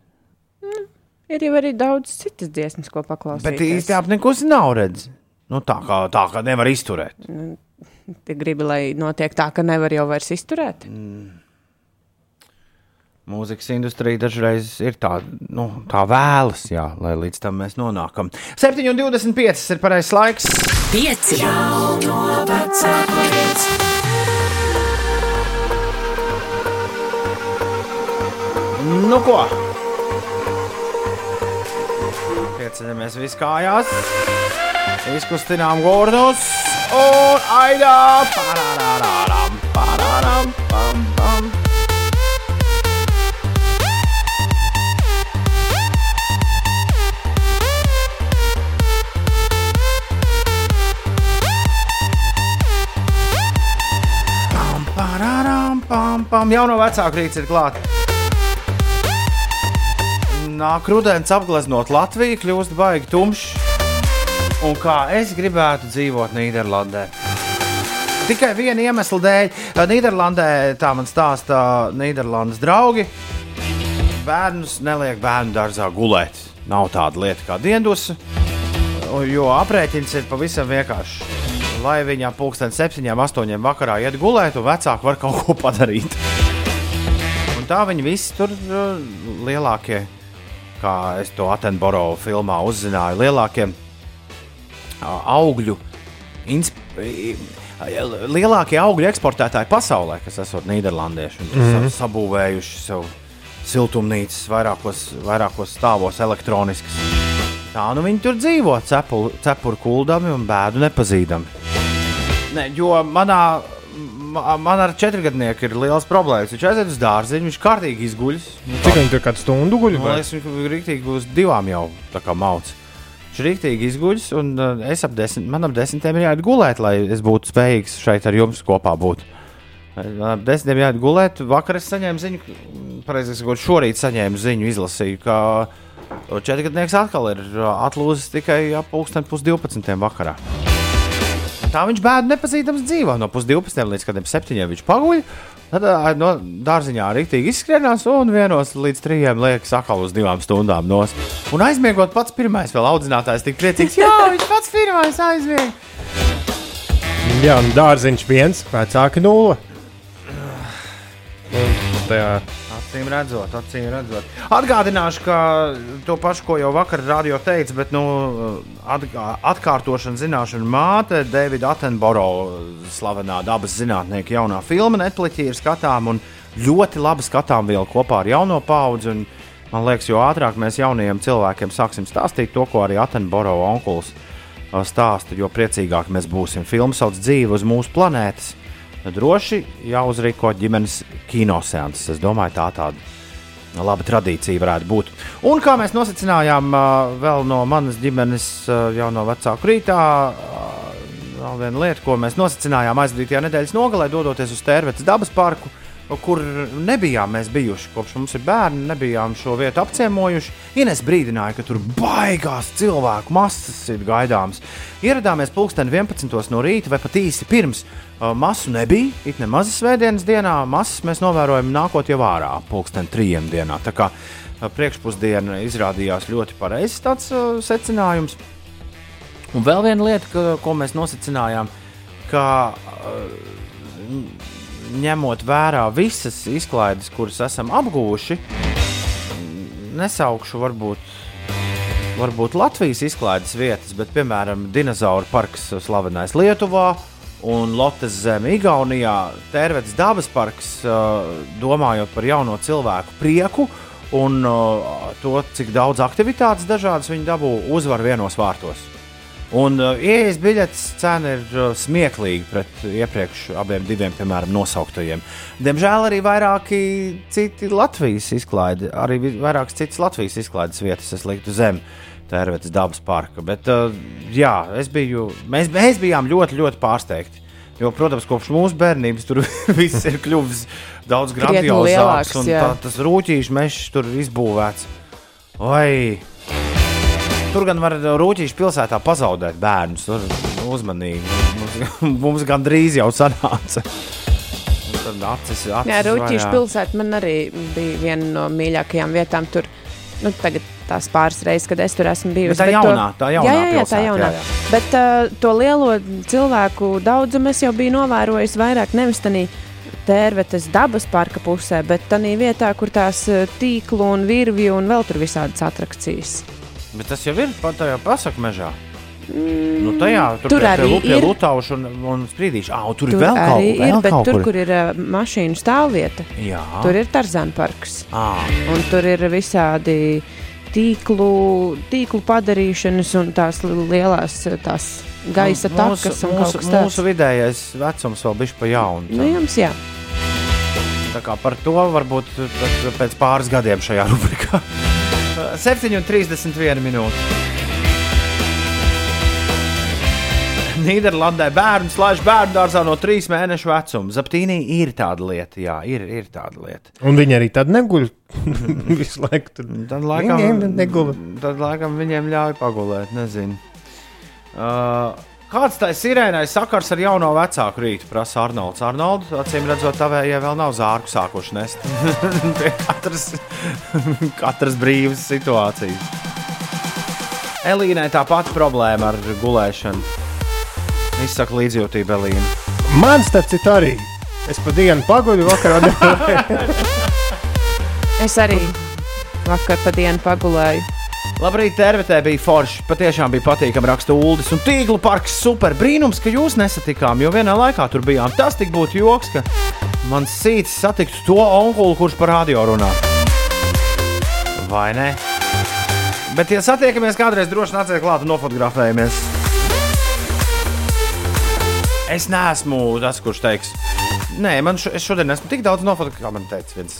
Ir jau arī daudz citas dziesmas, ko paklausīties. bet īsti apnikusi nav redz. Nu, tā, kā, tā kā nevar izturēt. [LAUGHS] Tu gribi, lai notiek tā, ka nevar jau vairs izturēt. Mūzikas industrija dažreiz ir tā, nu, tā vēlas, jā, lai līdz tam mēs nonākam. 7,25 ir pareizais laiks. 5. Nu, ko? Pieceļamies visi kājās, izkustinām gordus un aidā! Pararararam, pararam, pam, pam. Pam, pam, pam. Jauno vecāku rīts ir klāts. Nāk rudens apgleznot Latviju, kļūst baigi tumšs. Un kā es gribētu dzīvot Nīderlandē. Tikai viena iemesla dēļ. Nīderlandē tā man stāsta Nīderlandes draugi. Bērnus neliek bērnu dārzā gulēt. Nav tāda lieta kā dienas, jo aprēķins ir pavisam vienkāršs. Lai viņa pulksten septiņiem, astoņiem vakarā iet gulēt, un vecāki var kaut ko padarīt. Un tā viņi visi tur uh, lielākie, kā es to Atenboro filmā uzzināju, lielākie augļu. Insp... i- Lielākie augļu eksportētāji pasaulē, kas esot Nīderlandieši, mm. -hmm. sabūvējuši sev siltumnīcas vairākos, vairākos stāvos elektroniskas. Tā nu viņi tur dzīvo, cepuru, kuldami un bēdu nepazīdami. Ne, jo manā, ma- man ar četrgadnieku ir liels problēmas. Viņš aiziet uz dārziņu, viņš kārtīgi izguļas. Cik viņi tur kādu stundu guļ? Man liekas, viņš rīktīgi būs divām jau tā kā mauts. Viņš rīktīgi izguļas, un uh, es ap desmit, man ap desmitiem ir jāiet gulēt, lai es būtu spējīgs šeit ar jums kopā būt. Man ap desmitiem jāiet gulēt. Vakar es saņēmu ziņu, pareizāk sakot, šorīt saņēmu ziņu, izlasīju, ka četrgadnieks atkal ir atlūzis tikai ap pulksten pus 12. vakarā. Tā viņš bēdu nepazīstams dzīvo. No pusdivpadsmitiem līdz kādiem septiņiem viņš paguļ. Tad no dārziņā rītīgi izskrienās un vienos līdz trījiem liekas atkal uz divām stundām nos. Un aizmiegot pats pirmais, vēl audzinātājs tik priecīgs. Jā, viņš pats pirmais aizmieg. Jā, un dārziņš viens, vecāki nulle. Un tajā Acīm redzot, acīm redzot. Atgādināšu, ka to pašu, ko jau vakar rādījā teica, bet nu, atkārtošana zināšana māte, Davida Attenborough, slavenā dabas zinātnieka jaunā filma Netflixī ir skatām un ļoti labi skatām vēl kopā ar jauno paudzi. Un, man liekas, jo ātrāk mēs jaunajiem cilvēkiem sāksim stāstīt to, ko arī Attenborough onkulis ā, stāsta, jo priecīgāk mēs būsim. Filma sauc dzīvi uz mūsu planētas droši jāuzrīko ģimenes kinoseanses. Es domāju, tā tāda laba tradīcija varētu būt. Un kā mēs nosacījām vēl no manas ģimenes jau no vecāku rītā, vēl viena lieta, ko mēs nosacījām aizdītajā nedēļas nogalē, dodoties uz Tērvetes dabas parku. Kur nebijām mēs bijuši kopš mums ir bērni, nebijām šo vietu apciemojuši. Ines brīdināja, ka tur baigās cilvēku masas ir gaidāmas. Ieradāmies pulksten 11. no rīta vai pat īsi pirms masu nebija. It nemaz svētdienas dienā masas mēs novērojam nākot jau ārā pulksten trījiem dienā. Tā kā priekšpusdiena izrādījās ļoti pareizs tāds uh, secinājums. Un vēl viena lieta, ka, ko mēs nosacījām, ka uh, ņemot vērā visas izklaides, kuras esam apguvuši, nesaukšu varbūt. Varbūt Latvijas izklaides vietas, bet, piemēram, dinozauru parks slavenais Lietuvā un Lottes zeme Igaunijā, Tērvets dabas parks, domājot par jauno cilvēku prieku un to, cik daudz aktivitātes dažādas viņi dabū uzvar vienos vārtos. Un uh, ielas biļetes cena ir uh, smieklīga pret iepriekš abiem diviem, piemēram, nosauktajiem. Diemžēl arī vairāki citi Latvijas izklaidi, arī vairākas citas Latvijas izklaides vietas es liktu zem Tērvetes dabas parka. Bet, uh, jā, es biju, mēs, mēs bijām ļoti, ļoti pārsteigti. Jo, protams, kopš mūsu bērnības tur [LAUGHS] viss ir kļuvis daudz grandiozāks. un tā, tas rūtīšu mežs tur ir izbūvēts. Oi! Tur gan var rūtīšu pilsētā pazaudēt bērnus. Tur uzmanīgi. Mums, [LAUGHS] mums gandrīz jau sanāca. Acis, acis Jā, Rūtīša vaļā. pilsēta man arī bija viena no mīļākajām vietām. Tur nu, tagad tās pāris reizes, kad es tur esmu bijusi. Bet tā Bet jaunā, tā jaunā jā, jā, jā, tā jaunā. jā, jā. Bet uh, to lielo cilvēku daudzumu es jau biju novērojis vairāk nevis tādā tērvetes dabas parka pusē, bet tādā vietā, kur tās uh, tīklu un virvju un vēl tur visādas atrakcijas. Bet tas jau ir pat tajā pasaku mežā. Nu, tajā tur, tur arī pie, pie ir. Lutauša un, un Sprīdīša. Ah, tur, Tur ir vēl kaut, arī vēl ir, bet kaut tur, kur. ir uh, mašīnu stāvvieta, Jā. tur ir Tarzāna parks. Ah, Un tur ir visādi tīklu, tīklu padarīšanas un tās li- lielās tās gaisa Nu, mūsu, takas un mūsu, kaut kas tāds. mūsu vidējais vecums vēl bija pa jaunu. Nu, jums jā. Tā kā par to varbūt pēc pāris gadiem šajā rubrikā. 7,31 minūte. Nīderlandē bērns laiž bērnu dārzā no trīs mēnešu vecuma. Zaptīnī ir tāda lieta, jā, ir, ir tāda lieta. Un viņi arī tad neguļ [LAUGHS] visu laiku. Tur. Tad laikam, Viņiem negula. tad laikam viņiem ļauj pagulēt, nezinu. Uh, kāds tai sirēnai sakars ar jauno vecāku rītu, prasa Arnolds. Arnolds, acīm redzot, tavējai vēl nav zārku sākuši nest. [LAUGHS] Katras, [LAUGHS] katras brīvas situācijas. Elīnai tā pati problēma ar gulēšanu. Izsaka līdzjūtību Elīna. Man starp citu arī. Es pa dienu paguļu, vakarā. [LAUGHS] Es arī vakar pa dienu pagulēju. Labrīt, Tervetē bija forši. Patiešām bija patīkami raksta Uldis un Tīglu parks. Super brīnums, ka jūs nesatikām, jo vienā laikā tur bijām. Tas tik būtu joks, ka mans sīts satiktu to onkulu, kurš par radio runā. Vai ne? Bet, ja satiekamies kādreiz, droši nāciet klāt un nofotografējamies. Es neesmu tas, kurš teiks, nē, man šo, šodien esmu tik daudz nofotografējis, kā man teica viens,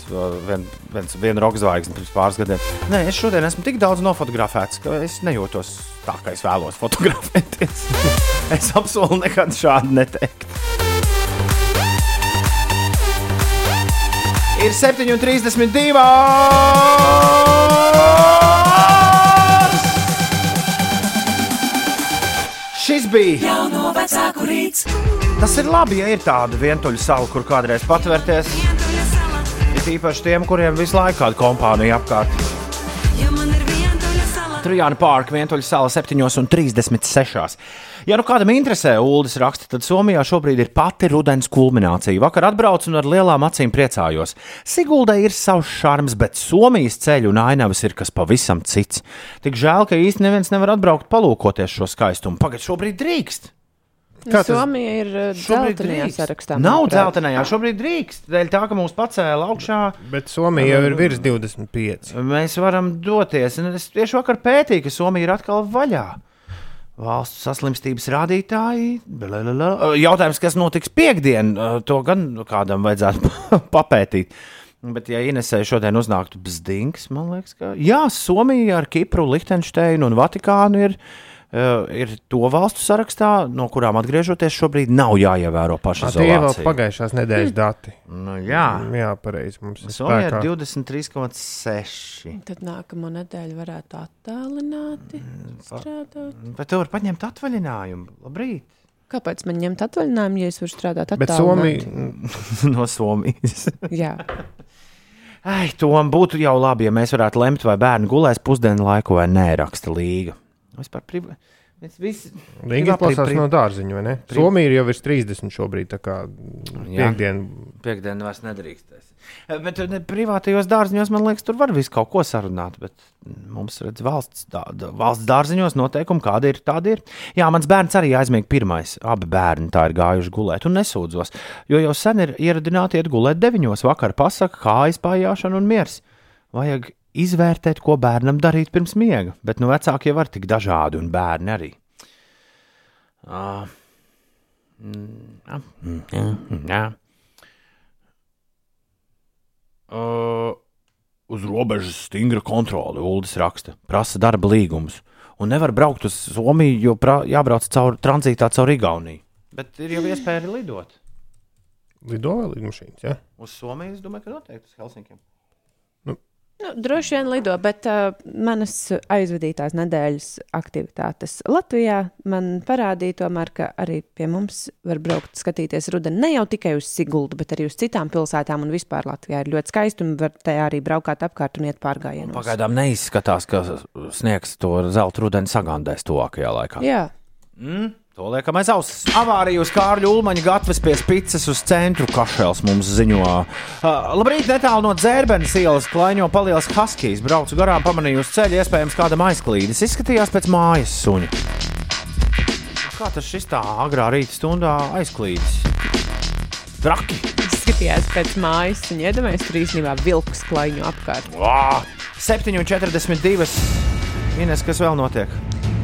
vien, viens, viena roka zvaigzne pirms pāris gadiem. Nē, es šodien esmu tik daudz nofotografēts, ka es nejūtos tā, kā es vēlos fotografēties. [LAUGHS] es apsolu nekad šādi neteikt. Ir 7,32. Šis bija Jauno vecāku rīts. Tas ir labi, ja ir tāda vientuļa sala, kur kādreiz patvērties. Ir īpaši tiem, kuriem visu laiku kāda kompānija apkārt. Trijāna pārka vientuļa sala 7,36. Ja nu kādam interesē, Ulas raksta, tad Somijā šobrīd ir pati rudens kulminācija. Vakar atbraucu un ar lielām acīm priecājos. Siguldai ir savs šarms, bet Somijas ceļu un ainavas ir kas pavisam cits. Tik žēl, ka īsti neviens nevar atbraukt palūkoties šo skaistumu. Pagaidā, šobrīd drīkst. Kā Somija ir Šobrīd dzeltenajā sarakstā. Nav dzeltenajā, šobrīd drīkst. Dēļ tā, ka mūs pacēla augšā. Bet Somija jau ir virs 25. Mēs varam doties. Un Es tieši vakar pētīju, ka Somija ir atkal vaļā. Valsts saslimstības rādītāji. blablabla. Jautājums, kas notiks piekdien, to gan kādam vajadzētu [LAUGHS] papētīt. Bet, ja Inesē šodien uznāktu bzdings, man liekas, ka jā, Somija ar Kipru, Lihtenšteinu un Vatikānu ir, uh, ir to valstu sarakstā, no kurām atgriežoties šobrīd nav jāievēro Ā, paša Tie ir vēl pagājušās nedēļas dati. Nu, jā, Jā, pareizi. Mums ir ir 23,6. Tad nākamo nedēļu varētu attālināti Mm, strādāt. Bet tu vari paņemt atvaļinājumu. Labrīt! Kāpēc man ņemt atvaļinājumu, ja es varu strādāt Bet attālināti? Somija, [LAUGHS] no Somijas. Jā, Ai, Tom, būtu jau labi, ja mēs varētu lemt, vai bērni gulēs pusdienu laiku vai nē, raksta Līga. Vispār priv... Mēs visi. Rīga Privā- pri- no dārziņa, vai ne? pri- Somija ir jau virs 30 šobrīd, tā kā piekdiena. Piektdienu vairs nedrīkstēs. Eh, Bet ne, privātajos dārziņos, man liekas, tur var visu kaut ko sarunāt. Bet mums, redz, valsts, dā, valsts dārziņos noteikumi kādi ir, tādi ir. Jā, mans bērns arī aizmiega pirmais. Abi bērni tā ir gājuši gulēt un nesūdzos. Jo jau sen ir ieradināti iet gulēt deviņos vakarā. Pasaka, kā aizpājāšana un miers. Vajag izvērtēt, ko bērnam darīt pirms miega. Bet nu vecāki jau var tik dažādi un bērni arī. Uh, mm, jā. Uh, uz robežas stingra kontrole, Ulas raksta, prasa darba līgumus. Un nevar braukt uz Somiju, jo pra, jābrauc caur tranzītā caur Igauniju. Bet ir jau iespēja arī lidot. Lido vai lidmašīnas? Ja? Uz Somiju es domāju, ka noteikti uz Helsinkiem. Nu, droši vien lido, bet uh, manas aizvadītās nedēļas aktivitātes Latvijā man parādīja, tomēr, ka arī pie mums var braukt, skatīties rudeni ne jau tikai uz Siguldu, bet arī uz citām pilsētām. Un vispār Latvijā ir ļoti skaisti un var te arī braukāt apkārt un iet pārgājienos. Pagaidām neizskatās, ka sniegs to zelta rudeni sagandēs tuvākajā laikā. Jā, Mm, to liekam aiz auss. Avārija uz Kārļa Ulmaņa gatavs pie spīces uz centru kašēls mums ziņo. Uh, labrīt, netālu no dzērbenes ielas klaiņo paliels Haskijs. Braucu garām, pamanīju uz ceļa, iespējams, kādam aizklīdis. Izskatījās pēc mājas suņa. Kā tas šis tā agrā rīta stundā aizklīdis? Traki! skatījās pēc mājas un iedomājās, tur īstenībā vilks klaiņo apkārt. Vā! 7,42. Ines, kas vēl notiek?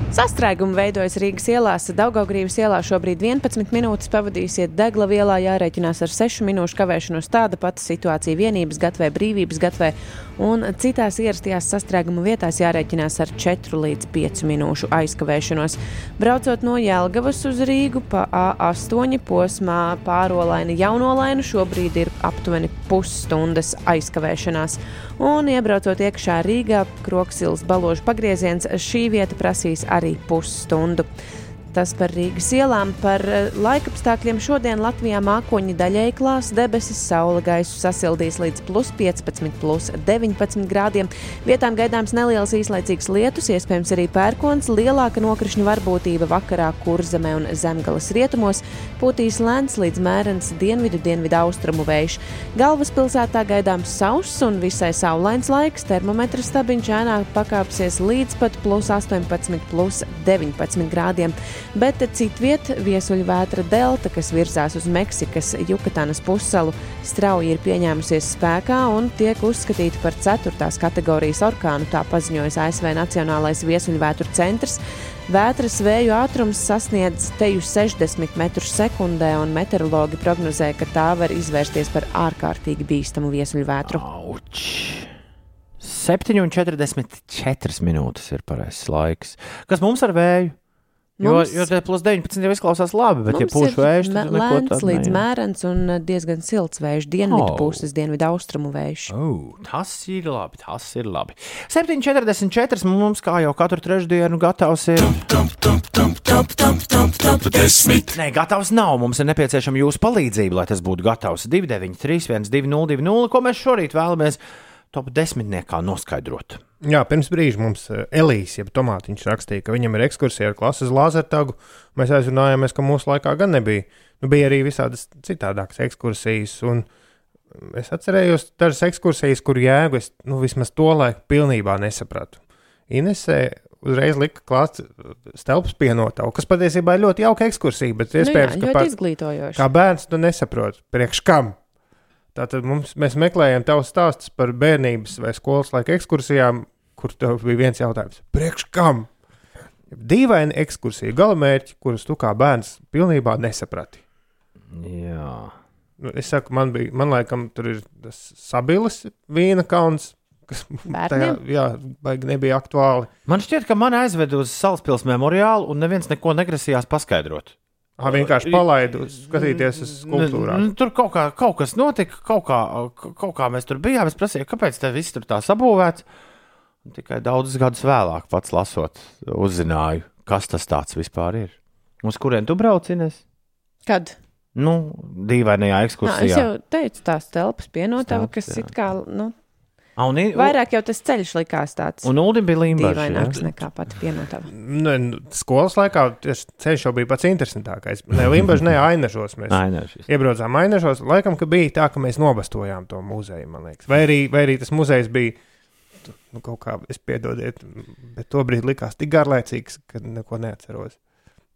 Sastrēgumi veidojas Rīgas ielās. Daugaugrības ielā šobrīd 11 minūtes pavadīsiet degla vielā, jārēķinās ar 6 minūšu kavēšanos. Tāda pati situācija vienības gatvē, brīvības gatvē un citās ierastajās sastrēguma vietās jārēķinās ar 4 līdz 5 minūšu aizkavēšanos. Braucot no Jelgavas uz Rīgu pa A8 posmā pārolaina jaunolaina šobrīd ir aptuveni pusstundas aizkavēšanās. Un iebraucot iekšā Rīgā, Kroksils baložu pagrieziens, šī vieta prasīs arī pusstundu. Tas par Rīgas ielām, par eh, laikapstākļiem šodien Latvijā mākoņi daļēji klās debesis, saule gaisu sasildīs līdz plus 15, plus 19 grādiem. Vietām gaidāms neliels īslaicīgs lietus, iespējams arī pērkons, lielāka nokrišņu varbūtība vakarā kurzemē un zemgales rietumos, pūtīs lēns līdz mērens dienvidu, dienvidu austrumu vējš. Galvaspilsētā gaidāms sauss un visai saulains laiks, termometra stabiņš ēnā pakāpsies līdz pat plus 18, plus 19 grādiem bet citviet viesuļvētra delta, kas virzās uz Meksikas Jukatānas pussalu, strauji ir pieņēmusies spēkā un tiek uzskatīta par 4. kategorijas orkānu, tā paziņojas ASV Nacionālais viesuļvētru centrs. Vētras vēju ātrums sasniedz teju 60 metrus sekundē, un meteorologi prognozē, ka tā var izvērsties par ārkārtīgi bīstamu viesuļvētru. Auč! 7,44 minūtes ir pareizais laiks. Kas mums ar vēju? Jo, Mums- jo te plus 19 jau izklausās labi, bet, ja pūš vējš, me- tad neko lēns līdz mērens un uh, diezgan silts vējš, dienvidu Oh. oh. puses, dienvidu austrumu vējš. Oh, tas ir labi, tas ir labi. 7,44 mums kā jau katru trešdienu gatavs ir. Nē, gatavs nav. Mums ir nepieciešama jūsu palīdzība, lai tas būtu gatavs. 293, 1202, ko mēs šorīt vēlamies top desmitniekā noskaidrot. Jā, pirms brīža mums eh, Elīze, jeb Tomātiņš rakstīja, ka viņam ir ekskursija ar klases lāzertagu. Mēs aizrunājāmies, ka mūsu laikā gan nebija. Nu, bija arī visādas citādākas ekskursijas. Un es atcerējos dažas ekskursijas, kur jēgu es nu, vismaz to laiku pilnībā nesapratu. Inesē uzreiz lika klāt stelpas pienotavu, kas patiesībā ir ļoti jauka ekskursija, bet iespējams, nu, jā, ka ļoti par- izglītojoši. Kā bērns tu nesaproti, priekš kam. Tātad mums, mēs meklējam tavus stāstus par bērnības vai skolas laika ekskursijām, kur tev bija viens jautājums. Priekš kam? Dīvaini ekskursija, galamērķi, kurus tu kā bērns pilnībā nesaprati. Jā. Nu, es saku, man bija, man laikam, tur ir tas sabilis vīna kauns, kas tajā, jā, nebija aktuāli. Man šķiet, ka man aizved uz Salaspils memoriālu, un neviens neko negrasījās paskaidrot. Ah, vienkārši palaidu skatīties uz skulptūrām. Nu, Tur kaut, kā, kaut kas notika, kaut kā, kaut kā mēs tur bijām. Es prasīju, kāpēc tas viss tur tā sabūvēts. Un tikai daudzus gadus vēlāk, pats lasot, uzzināju, kas tas tāds vispār ir. Uz kurien tu brauci? Ines? Kad? Nu, dīvainajā Nā, es ekskursijā. jau teicu, tās telpas pienotava, kas jā. it kā, nu, A, un, i- vairāk jau tas ceļš likās tāds un Uldim bija dīvaināks nekā pati pienotava. Ne, nu, skolas laikā tas ceļš jau bija pats interesantākais. Ne Limbaģis, ne Ainažos. Mēs Ainažos. iebraucām Ainažos. Laikam, ka bija tā, ka mēs nobastojām to muzeju, man liekas. Vai arī, vai arī tas muzejs bija nu, kaut kā, es piedodiet, bet tobrīd likās tik garlaicīgs, ka neko neatceros.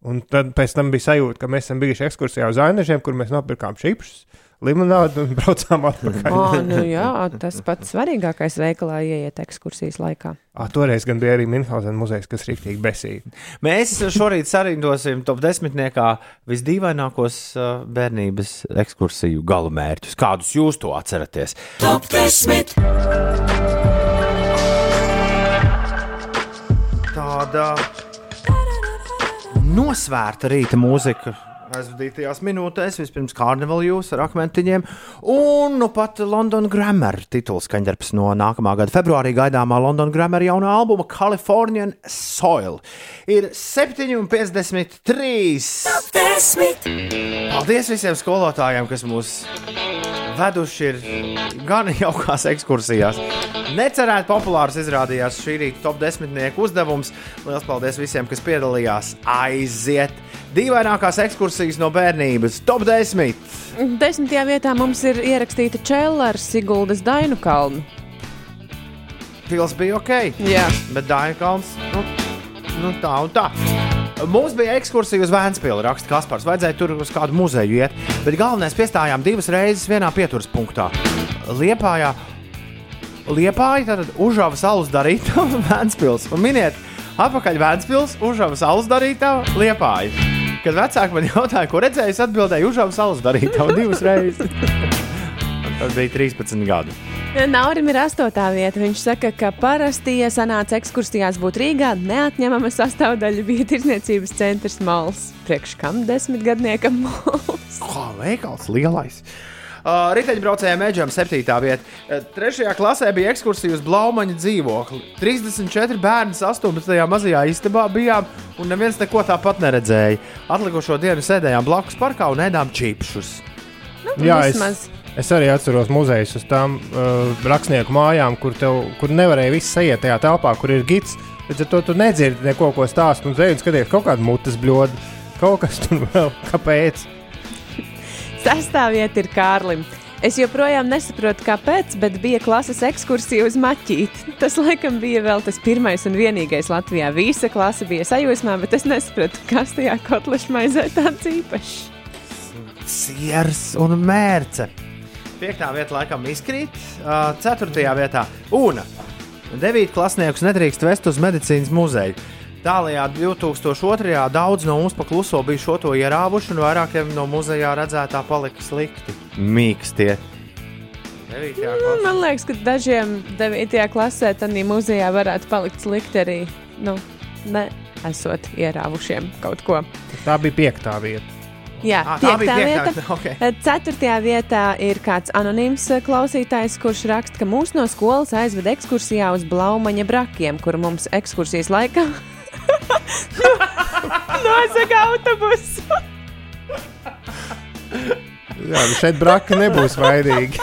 Un tad pēc tam bija sajūta, ka mēs esam bijuši ekskursijā uz Ainažiem, kur mēs nopirkām šipšus, limonādi un braucām [LAUGHS] atpakaļ. O, nu jā, tas pats svarīgākais veikalā ieiet ekskursijas laikā. Ah, toreiz gan bija arī Minhausen muzejs, kas rīktīgi besīja. Mēs šorīt sarindosim top desmitniekā visdīvainākos bērnības ekskursiju galamērķus. Kādus jūs to atceraties? Top 10. Tāda nosvērta rīta mūzika aizvadītajās minūtēs. Vispirms Carnival jūs ar akmentiņiem, un nu pat London Grammar tituls skaņdarbs no nākamā gada februārī gaidāmā London Grammar jaunā albuma Californian Soil. Ir 7,53. Paldies visiem skolotājiem, kas mūs veduši ir gan jaukās ekskursijās. Necerēt populārs izrādījās šī rīta top 10 uzdevums. Lielas paldies visiem, kas piedalījās. Aiziet! Dīvainākās ekskursijas no bērnības - top 10! Desmitajā vietā mums ir ierakstīta čēla ar Siguldas Dainu kalnu. Pils bija ok, Jā. bet Dāņu kalns nu, nu tā un tā. Mums bija ekskursija uz Vēncpili, raksta Kaspars. Vajadzēja tur uz kādu muzeju iet, bet galvenais piestājām divas reizes vienā pieturas punktā. Liepājā, Liepāja, tad Užavas alus darītā [LAUGHS] Vēncpils. Un miniet, atpakaļ Vēncpils, Užavas alus darītā Liepāja. Kad vecāki man jautāja, ko redzēju, es atbildēju Užavas alus darītā divas reizes. [LAUGHS] Tas bija 13 gadi. Naurim ir astotā vieta. Viņš saka, ka parasti, ja sanāca ekskursijās būt Rīgā, neatņemama sastāvdaļa bija tirsniecības centrs Mals. Priekš kam desmitgadniekam Mals? Kā veikals lielais. Uh, Riteņbraucējiem Meģam 7. vietā. Uh, Trešajā klasē bija ekskursija uz Blaumaņa dzīvokli. 34 bērni 18. mazajā istabā bijām, un neviens neko tāpat neredzēja. Atlikušo dienu sēdējām blakus parkā un ēdām čipšus. Jā, es, Vismaz. es arī atceros muzejus uz tām uh, rakstnieku mājām, kur, tev, kur nevarēja viss iet tajā telpā, kur ir gids. Līdz ar to tu nedzirdi neko, ko stāst, un zēni skaties kaut kādu mutes bļodu. Kaut kas tur vēl, kāpēc? Sastāvvieta ir Kārlim. Es joprojām nesaprotu, kāpēc, bet bija klases ekskursija uz maķīti. Tas, laikam, bija vēl tas pirmais un vienīgais Latvijā. Visa klase bija sajūsmā, bet es nesapratu, kas tajā kotleša maizē tāds īpašs. Siers un mērce. Piektā vieta laikam izkrīt, ceturtajā vietā UNA. Devīt klasniekus nedrīkst vest uz medicīnas muzeju. Tālākajā 2002. daudz no mums pakluso bija šo to ierāvuši, un vairākiem no muzejā redzētā palika slikti. Mīkstie. Nu, man liekas, ka dažiem 9. klasē tādā muzejā varētu palikt slikti arī nu, ne esot ierāvušiem kaut ko. Tā bija piektā vieta. Jā, Ā, tā bija piektā vieta. vieta, ok. Tad Ceturtajā vietā ir kāds anonīms eh, klausītājs, kurš raksta, ka mūs no skolas aizved ekskursijā uz Blaumaņa brakiem, kur mums ekskursijas laikā nozaga autobusu. Jā, bet šeit braka nebūs vainīga.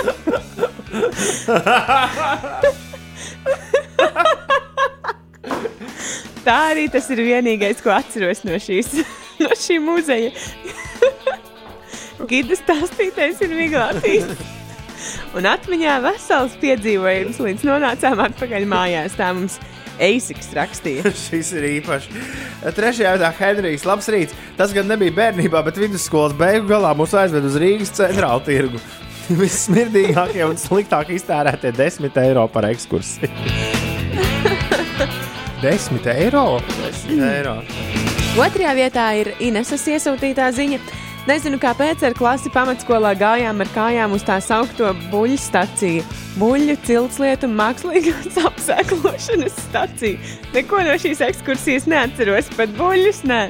Tā arī tas ir vienīgais, ko atceros no, šīs, no šī muzeja. Gida stāstītais ir Miglātīs. Un atmiņā vesels piedzīvojums, līdz nonācām atpakaļ mājās. Tā mums Eisiks rakstīja. [LAUGHS] Šis ir īpašs. Trešajā vietā Henrijs. Labs rīts. Tas gan nebija bērnībā, bet vidusskolas beigu galā mūs aizved uz Rīgas centrālu tirgu. [LAUGHS] Vissmirdīgākie un sliktāk iztērētie 10 eiro par ekskursiju. [LAUGHS] 10 eiro. 10 eiro. Otrajā vietā ir Ineses iesūtītā ziņa. Nezinu, kāpēc ar klasi pamatskolā gājām ar kājām uz tā saucamo buļbuļsu staciju. Buļbuļsu ciltslietu mākslīgās [LAUGHS] apsēklošanas staciju. Neko no šīs ekskursijas neatceros, pat buļbuļus nē.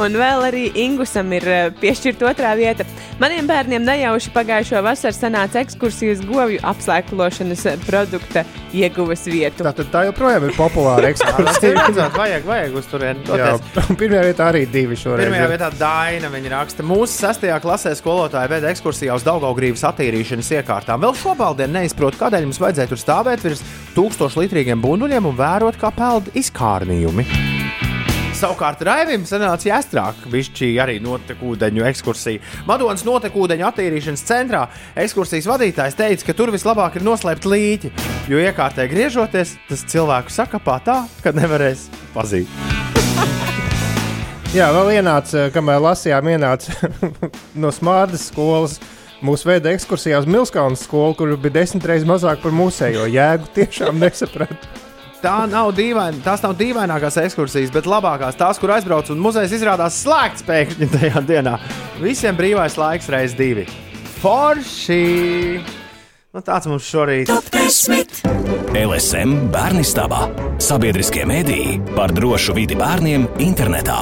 Un vēl arī Ingūsam ir eh, piešķirta otrā vieta. Maniem bērniem nejauši pagājušo vasaru sanāca ekskursija uz govju apsēklošanas eh, produkta ieguves vietu. Tā, tā joprojām ir populāra [LAUGHS] ekskursija. vajag, vajag uz turieni Jā, pirmajā vietā arī divi šoreiz. Pirmajā ir. vietā Daina viņa raksta, mūsu sestajā klasē skolotāja veda ekskursijā uz Daugaugrības attīrīšanas iekārtām. Vēl šobrīd neizprotu, kādēļ mums vajadzēja tur stāvēt virs tūkstošu litrīgiem bunduļiem un vērot, kā peld izkārnījumi. Savukārt Raivim sanāca jāstrāk, bišķī arī notekūdeņu ekskursija. Madonas notekūdeņu attīrīšanas centrā ekskursijas vadītājs teica, ka tur vislabāk ir noslēpt līķi, jo iekārtē griežoties, tas cilvēku sakapā tā, ka nevarēs pazīt. Jā, vēl ienāca, kamēr lasījām, ienāca [LAUGHS] no Smārdas skolas. Mūsu veida ekskursijā uz Milskaunas skolu, kur bija desmit reizes mazāk par mūsējo jēgu. Tiešām nesapratu. Tā nav dīvaina, tās nav dīvainākās ekskursijas, bet labākās tās, kur aizbrauc un muzejs izrādās slēgts pēkšņi tajā dienā. Visiem brīvais laiks reizes divi. Forši! Nu, tāds mums šorīt ir. LSM Bērnistabā. Sabiedriskie mediji par drošu vidi bērniem internetā.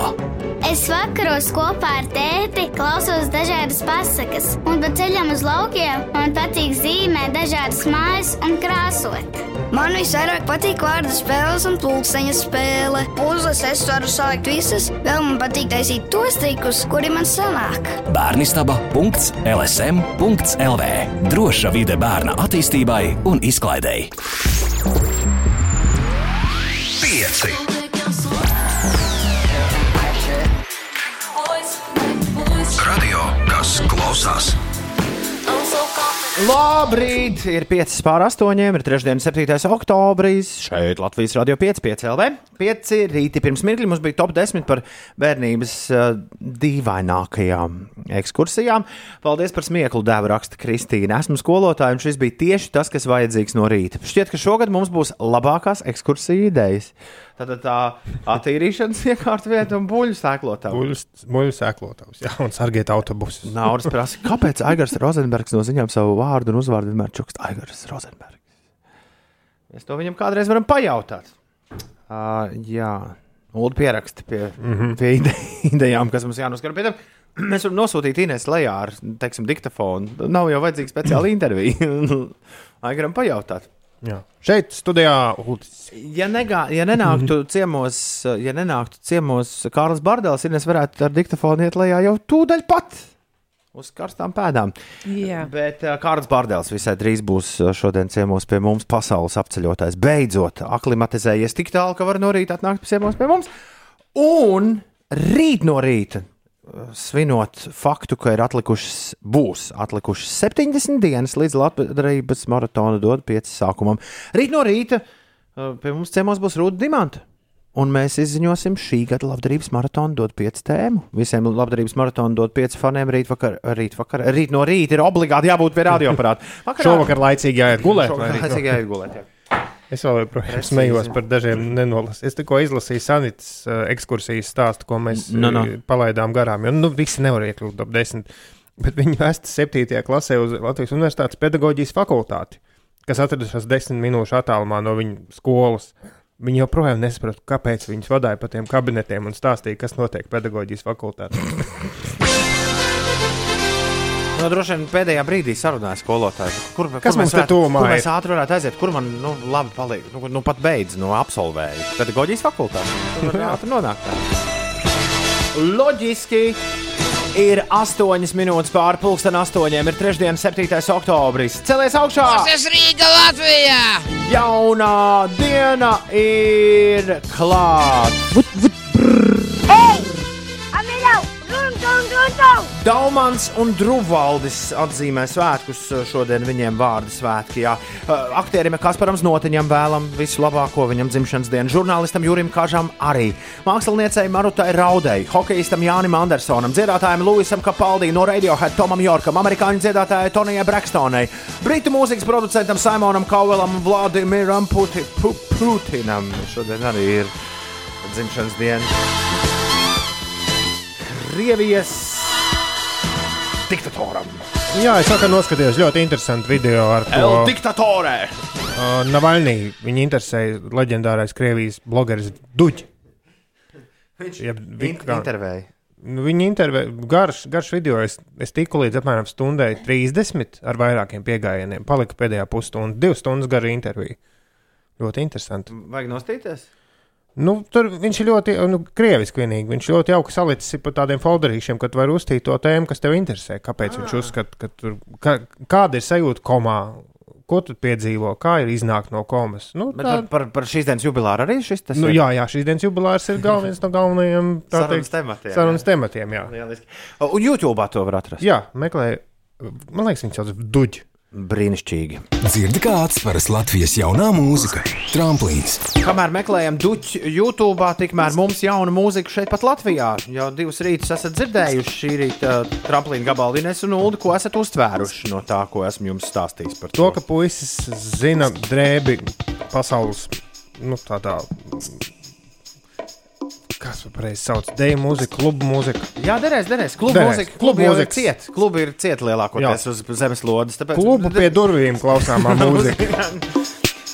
Es vakaros kopā ar tēti klausos dažādas pasakas, un pa ceļam uz laukiem man patīk zīmēt dažādas mājas un krāsot. Man visvairāk patīk vārdu spēles un pulksteņa spēle. Puzles es varu salikt visas, vēl man patīk taisīt tos trikus, kuri man sanāk. Bērnistaba.lsm.lv Droša vide bērna attīstībai un izklaidei. 5. Kas klausās. Labrīt! Ir 5 pār 8, ir 3. 7. oktobris. Šeit Latvijas radio 5, 5 LV. 5 rīti pirms mirkļa mums bija top 10 par bērnības uh, dīvainākajām ekskursijām. Paldies par smieklu dēvu raksta Kristīna. Esmu skolotāja, un šis bija tieši tas, kas vajadzīgs no rīta. Šķiet, ka šogad mums būs labākās ekskursiju idejas. Tad tā attīrīšanas [LAUGHS] iekārta vieta un buļbuļsu sēklotājs. Muļu sēklotājs, jā, un sargiet autobusus. [LAUGHS] Naudas prasa, kāpēc Aigars Rozenbergs no ziņām savu vārdu un uzvārdu vienmēr čukst Aigars Rozenbergs? Mēs to viņam kādreiz varam pajautāt. Uh, jā, Ulu pieraksti pie, mm -hmm. pie ide [LAUGHS] idejām, kas mums jānoskar. Pie tam [CLEARS THROAT] mēs varam nosūtīt Inês lejā ar, teiksim, diktafonu. Nav jau vajadzīga speciāla intervija. Aigaram pajautāt. Jā. Šeit studijā Uldis. Ja, negā, ja nenāktu ciemos, ja nenāktu ciemos Kārlis Bardēls, Inês varētu ar diktafonu iet lejā jau tūdaļ pat. Uz karstām pēdām. Jā. Bet uh, Kārlis Bārdēls visai drīz būs uh, šodien ciemos pie mums, pasaules apceļotājs. Beidzot, aklimatizējies tik tālu, ka var no rīta atnākt ciemos pie mums. Un rīt no rīta, svinot faktu, ka ir atlikušas, būs atlikušas 70 dienas līdz Latvijas maratona dod 5 sākumam. Rīt no rīta uh, pie mums ciemos būs Rūda Dimanta. Un mēs izziņosim šī gada labdarības maratonu dod 5 tēmu. Visiem labdarības maratonu dod 5 faniem rīt, vakar, rīt, vakar, rīt no rīta ir obligāti jābūt pie radioaparāta. [LAUGHS] Šovakar laicīgi jāiet gulēt. Šovakar laicīgi jāiet gulēt. Jā. Es vēl joprojām smējos par dažiem nenolasīju. Es tikko izlasīju Sanītas uh, ekskursijas stāstu, ko mēs Nu, nu. uh, palaidām garām. Jo nu, visi nevar iekļūt top 10. Bet viņi vēsta 7. klasē uz Latvijas Universitātes pedagoģijas fakultāti, kas atrodas 10 minūšu attālumā no viņa skolas. Viņi joprojām nesaprot, kāpēc viņus vadīja pa tiem kabinetiem un stāstīja, kas notiek pedagoģijas fakultātē. [LAUGHS] No, droši vien pēdējā brīdī sarunāja skolotāju. Kur, Kas kur mums varētu- tuvumā Kur mēs ir? ātri varētu aiziet? Kur man nu, labi paliek? Nu, nu pat beidz, nu, absolvēju. Pedagoģijas fakultāte. Tur ātri nonākt. Loģiski. Ir 8 minūtes pāri pusdien, 8. ir 3. 7. oktobris. Celies augšā! Tas Rīga Latvijā! Jaunā diena ir klāta! Daumans un Druvaldis atzīmē svētkus. Šodien viņiem vārdu svētki. Jā. Uh, Aktierim Kasparam Notiņam vēlam visu labāko viņam dzimšanas dienu. Žurnālistam Jurim Kažam arī. Māksliniecei Marutai Raudei, hokeistam Jānim Andersonam, dziedātājam Luisam Kapaldī, no Radiohead Tomam Jorkam, amerikāņu dziedātājai Tonijai Brakstonai, britu mūzikas producentam Simonam Kauelam un Vladimiram Puti, Pu, Putinam. Šodien arī ir dzimšanas diena. Krievijas diktatoram. Jā, es vakar noskatījos ļoti interesantu video ar to El diktatorē! uh, Navaļnī. Viņa interesēja leģendārais Krievijas blogeris Duģis. Viņš Jeb in- intervēja. Nu, Viņa intervēja garš, garš video. Es, es tiku līdz apmēram stundai 30 ar vairākiem pieejamiem. Palika pēdējā pusstunda, divas stundas gara intervija. Ļoti interesanti. Vajag nostīties? Nu, tur viņš ir ļoti, nu, krieviski vienīgi. Viņš ļoti jauki salicis ir pa tādiem folderīšiem, ka tu vari uztīt to tēmu, kas tev interesē. Kāpēc ah. viņš uzskata, ka tur, ka, kāda ir sajūta komā, ko tu piedzīvo, kā ir iznākt no komas. Nu, Bet par, par, par šīs dienas jubilāru arī šis tas nu, ir? jā, jā, šīs dienas jubilārs ir gal, viens no galvenajiem tā Sarunas tematiem, Sarunas jā. tematiem, jā. Lieliski. Un YouTube to var atrast. Jā, meklēju, man liekas, viņš sauc Duģi. Brīnišķīgi. Dzirdi, kā atsveras Latvijas jaunā mūzika - tramplīns. Kamēr meklējam duķu YouTube, tikmēr mums jauna mūzika šeit pat Latvijā. Jau divus rītus esat dzirdējuši šī rīta tramplīna gabalu Ines un Ulu, ko esat uztvēruši no tā, ko esmu jums stāstījis par to. To, ka puisis zina drēbi pasaules, nu, tādā, to pareizi sauc, deju mūziku, klubu mūziku. Jā, derēs, derēs. Klubu Derēs. mūzika, Klubu mūzikas. ciet. Klubi ir ciet lielākoties uz zemeslodes. Tāpēc... Klubu pie durvīm klausāmā [LAUGHS] mūzika.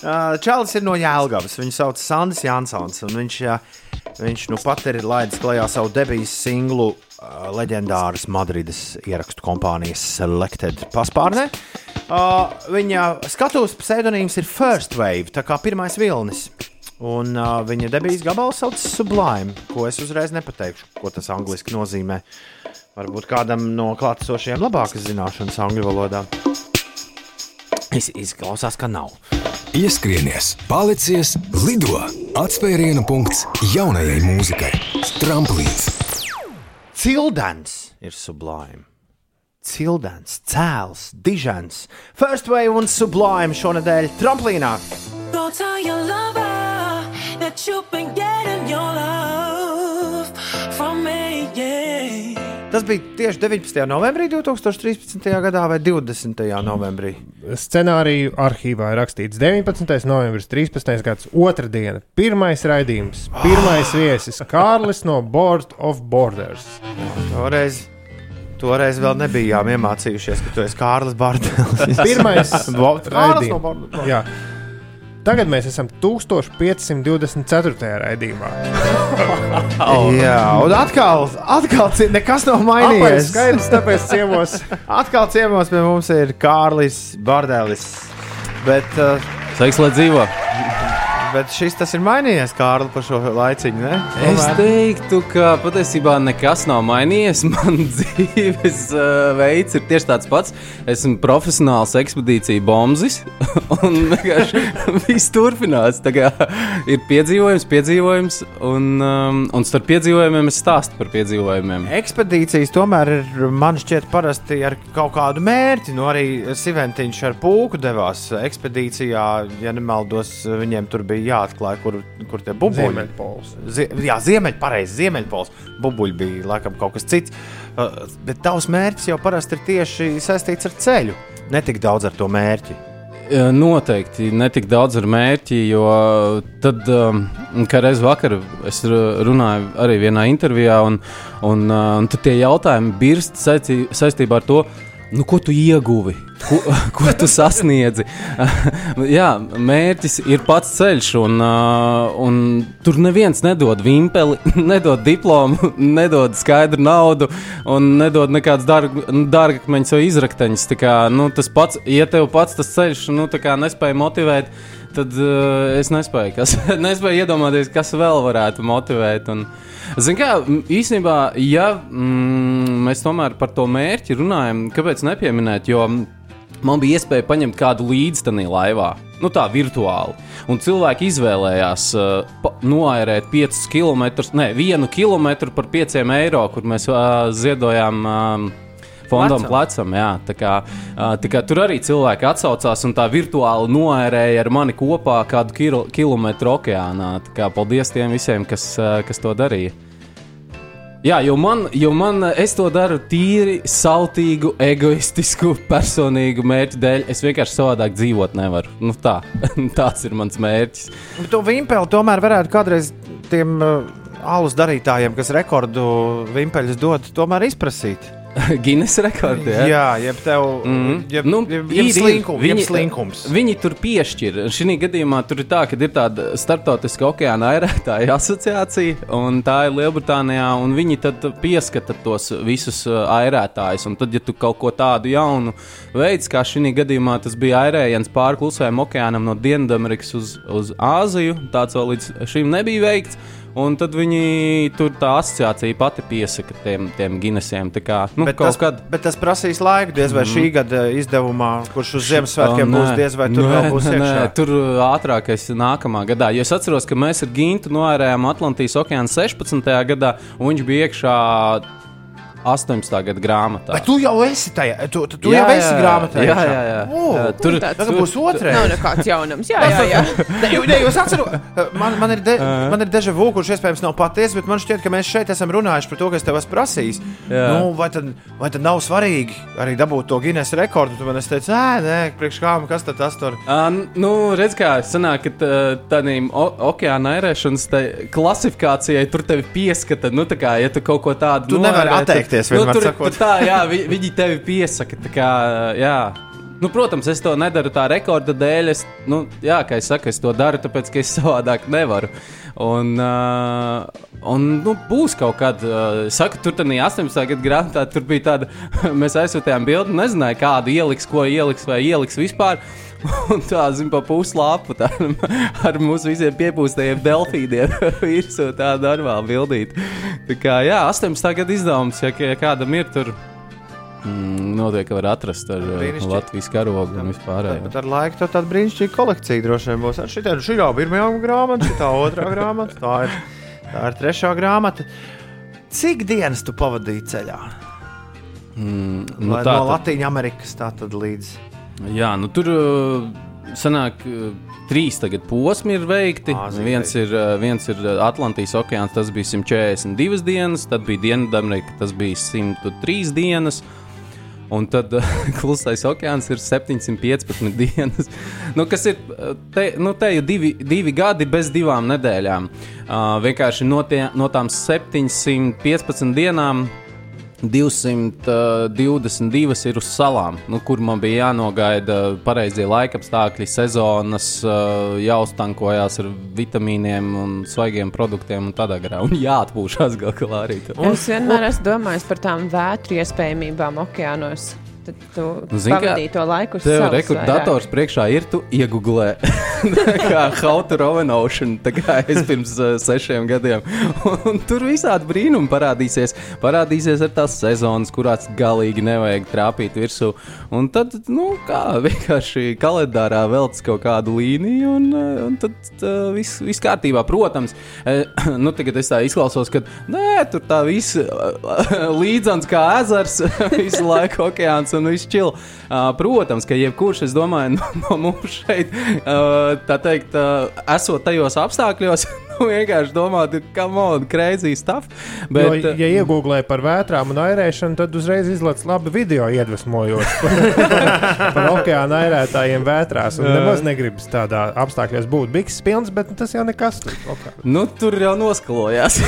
Uh, [LAUGHS] Čalis ir no Jēlgavas. Viņu sauc Sandis Jansons. un Viņš, viņš nu pat ir laidis klajā savu debijas singlu uh, leģendāras Madrides ierakstu kompānijas Selected paspārnē. Uh, viņa skatuves pseidonīms ir First Wave, tā kā pirmais vilnis. Un uh, viņa debijas gabals sauc Sublime, ko es uzreiz nepateikšu, ko tas angļuiski nozīmē. Varbūt kādam no klātesošajiem labākas zināšanas angļu valodā. Es izklausās, ka nav. Ieskrienies, palicies, lido! Atspērienu punkts jaunajai mūzikai. Tramplīns! Cildens ir sublime. Cildens, cēls, dižens, first wave un sublime šonadēļ tramplīnā. Go tell your lover Tas bija tieši 19. novembrī 2013. gadā vai 20. novembrī. Scenāriju arhīvā ir rakstīts 19. novembris, 13. gads, otra diena. Pirmais raidījums, pirmais viesis Kārlis no Board of Borders. Toreiz, toreiz vēl nebijām iemācījušies, ka tu esi Kārlis Bārtaļs. Pirmais Kārlis no raidījums. Tagad mēs esam 1524. raidījumā. [LAUGHS] Jā, un atkal, atkal nekas nav mainījies. Skaidrs, tāpēc ciemos. [LAUGHS] Atkal ciemos pie mums ir Kārlis Bārtaļs. Bet, uh, Sveiks, lai dzīvo! Bet šis tas ir mainījies, Kārlis, par šo laiciņu. Ne? Es teiktu, ka patiesībā nekas nav mainījies. [LAUGHS] Man dzīves uh, veids ir tieši tāds pats. Esmu profesionāls ekspedīciju bombs, [LAUGHS] un viss turpinās. Kā ir piedzīvojums, piedzīvojums, un, um, un starp piedzīvojumiem es stāstu par piedzīvojumiem. Ekspedīcijas tomēr ir, man šķiet, parasti ar kaut kādu mērķi. Nu, arī Siventiņš ar pūku devās ekspedīcijā, ja nemaldos, viņiem tur bija jāatklāj, kur, kur tie bubuļi. Ziemeļpols. Zie, jā, ziemeļ, pareizi, ziemeļpols. Bubuļi bija laikam kaut kas cits. Uh, bet tavs mērķis jau parasti ir tieši saistīts ar ceļu. Ne tik daudz ar to mērķi. Jā, Noteikti ne tik daudz ar mērķi, jo tad, um, kā reiz vakar, es ru- runāju arī vienā intervijā, un, un, uh, un tad tie jautājumi birst saistī- saistībā ar to, nu, ko tu ieguvi, ko, [LAUGHS] ko tu sasniedzi. [LAUGHS] Jā, mērķis ir pats ceļš, un, uh, un tur neviens nedod vimpeli, [LAUGHS] nedod diplomu, nedod skaidru naudu un nedod nekādus dārgakmeņus vai izrakteņus. Kā, nu, tas pats, ja tev pats tas ceļš nu, nespēja motivēt, tad uh, es nespēju, kas, [LAUGHS] nespēju iedomāties, kas vēl varētu motivēt. Un, Zin kā, īstenībā, ja mm, mēs tomēr par to mērķi runājam, kāpēc nepieminēt? Jo man bija iespēja paņemt kādu līdzi tajā laivā, nu tā virtuāli. Un cilvēki izvēlējās uh, pa- noairēt 5 km, ne 1 km par 5 eiro, kur mēs uh, ziedojām. Uh, Fondam Plecam. jā. Tā kā, tā kā tur arī cilvēki atsaucās un tā virtuāli noērēja ar mani kopā kādu kilo, kilometru okeānā. Tā kā, paldies tiem visiem, kas, kas to darīja. Jā, jo man, jo man to daru tīri sautīgu, egoistisku, personīgu mērķu dēļ. Es vienkārši savādāk dzīvot nevaru. Nu, tā, [LAUGHS] tāds ir mans mērķis. Bet to vimpeli tomēr varētu kādreiz tiem uh, alus darītājiem, kas rekordu vimpeļus dod, tomēr izprasīt. [LAUGHS] Guinness rekordi. Ja? Jā, jeb tev Mhm. jeb, Nu, jeb, jeb ir. slinkums. Jeb Viņi- slinkums. Viņi tur piešķir. Šī gadījumā tur ir tā, ka ir tāda starptautiska okeāna airētāja asociācija, un tā ir Lielbritānijā, un viņi tad pieskata tos visus uh, airētājus. Un tad, ja tu kaut ko tādu jaunu veids, kā šī gadījumā tas bija airējiens pāri klusējam okeānam no Dienvidamerikas uz, uz Āziju, tāds vēl līdz šim nebija veikts. Un tad viņi tur tā asociācija pati piesaka tiem, tiem Guinnessiem. Kā, nu, Bet tas, kad bet tas prasīs laiku, diez vai Mhm. šī gada izdevumā, kurš uz Ziemassvētkiem būs, diez vai tur Nē, vēl būs nē, nē, Tur uh, ātrākais nākamā gadā. Jo es atceros, ka mēs ar Gintu noērējām Atlantijas okeānu 16. gadā, un viņš bija iekšā 18. gada grāmatā. Vai tu jau esi tajā? Tu, tu, tu jau esi grāmatā. Jā, jā, jā. O, Jā, tur- tagad būs otrais. Nav nekāds jaunums. Jā, jā, jā. [LAUGHS] Ne, ne, jūs atceros, man, man ir, de, man ir deja vu, kurš iespējams nav patiesa, bet man šķiet, ka mēs šeit esam runājuši par to, kas tev. Jā. Nu, vai, tad, vai tad nav svarīgi arī dabūt to Guinness rekordu? Tu man esi teicis, nē, nē, priekš kā, kas tad tas tur? Uh, nu, redz, kā sanāk, ka tā- tādiem o- okeāna airēšanas tai klasifikācijai tur tevi pieskata. Nu, tā kā, ja tu kaut ko tādu Tu nevari noērē, atteikties, nu, vienmēr tur, sakot. tur tā, jā, vi, viņi tevi piesaka. Kā, jā. Nu, protams, es to nedaru tā rekorda dēļ. Es, nu, jā, kā es saku, es to daru, tāpēc, ka es [LAUGHS] savādāk nevaru. Un, uh, un nu, būs kaut kad, uh, saku, tur bija 18. gada grāmatā, tur bija tāda, [LAUGHS] mēs aizsūtījām bildi, nezināju, kādu ieliks, ko ieliks vai ieliks vispār. Un tā, zinu, pa puslapu tā, [LAUGHS] ar mūsu visiem piepūstajiem delfīniem [LAUGHS] virsū tādu normālu bildīti. Tā kā, jā, 18. gada izdevums, ja, ja kādam ir tur. Mm, noteikti var atrast ar Brīnišķīgi. Latvijas karogu un vispār. Bet ar laiku tā tāda brīnišķīga kolekcija droši vien būs. Šī ir jau pirmā grāmata, šī otrā [LAUGHS] grāmata, tā ir, tā ir trešā grāmata. Cik dienas tu pavadīji ceļā? Mm, Nu, no tā tad- Latvijas Amerikas tā tad līdz. Jā, nu tur uh, sanāk. Uh, Trīs tagad posmi ir veikti. Āzija Viens ir, viens ir Atlantijas okeāns, tas bija 142 dienas, tad bija Dienvidamerika, tas bija 103 dienas. Un tad [LAUGHS] klusais okeāns ir 715 dienas. Nu, kas ir te, nu, te jau divi, divi gadi bez divām nedēļām. Uh, vienkārši no, tie, no tām 715 dienām 222 ir uz salām, nu, kur man bija jānogaida pareizie laikapstākļi, sezonas, uh, jāuztankojās ar vitamīniem un svaigiem produktiem un tādā garā. Un jāatpūšas gal galā arī. tur. Es vienmēr esmu domājis par tām vētru iespējamībām okeānos. Tad tu Nu, pavadīji to laiku Tev salas rekordators priekšā ir, tu iegūlē. [LAUGHS] kā How to Rowan Ocean, tā kā es pirms uh, sešiem gadiem. [LAUGHS] Un tur visādi brīnumi parādīsies. Parādīsies ar tās sezonas, kurās galīgi nevajag trāpīt virsū. Un tad, nu, kā [LAUGHS] vienkārši kalendārā velc kaut kādu līniju, un, uh, un tad uh, viss vis kārtībā. Protams, eh, [CLEARS THROAT] nu, tagad es tā izklausos, ka nē, tur tā viss uh, līdzans kā ezers, visu laiku okeāns un viss čil. Uh, protams, ka jebkurš, es domāju, [LAUGHS] no, no mums šeit, uh, tā teikt, uh, esot tajos apstākļos, [LAUGHS] nu, vienkārši domāt, ka man ir crazy stuff. Bet, jo, ja iegūlē par vētrām un airēšanu, tad uzreiz izlaiž labi video iedvesmojoši par, [LAUGHS] par okeāna airētājiem vētrās. Un nemaz negribas tādā apstākļos būt. Biks pilns, bet tas jau nekas. tur okeānā. Nu, tur jau noskalojās.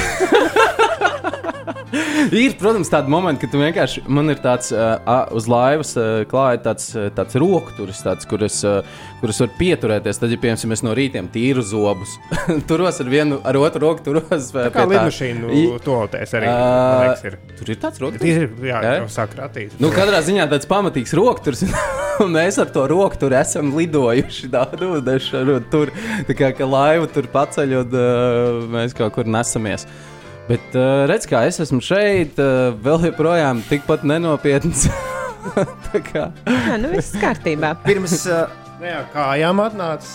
[LAUGHS] ir, protams, tādi momenti, kad tu vienkārši man ir tāds uh, uz laivas uh, klāja tāds, uh, tāds rokturis, tāds, kur es, uh, kur es varu pieturēties. Tad, ja piemēram, es no rītiem tīru zobus, [LAUGHS] turos ar vienu, ar otru roku turos. Tā kā lidmašīnu tolotēs arī, man liekas, ir. Tur ir tāds rokturis. Ir, jā, jau sāk ratīt. Nu, katrā ziņā tāds pamatīgs rokturis. [LAUGHS] Mēs ar to rokturi esam lidojuši tādu ūdeni, tur tā kā ka laivu tur paceļ un uh, mēs kaut kur nesamies. Bet uh, redz, kā es esmu šeit, uh, vēl joprojām tikpat nenopietns. [LAUGHS] Tā kā Jā, nu viss kārtībā. Pirms uh, Nu Jā, kājām atnācis.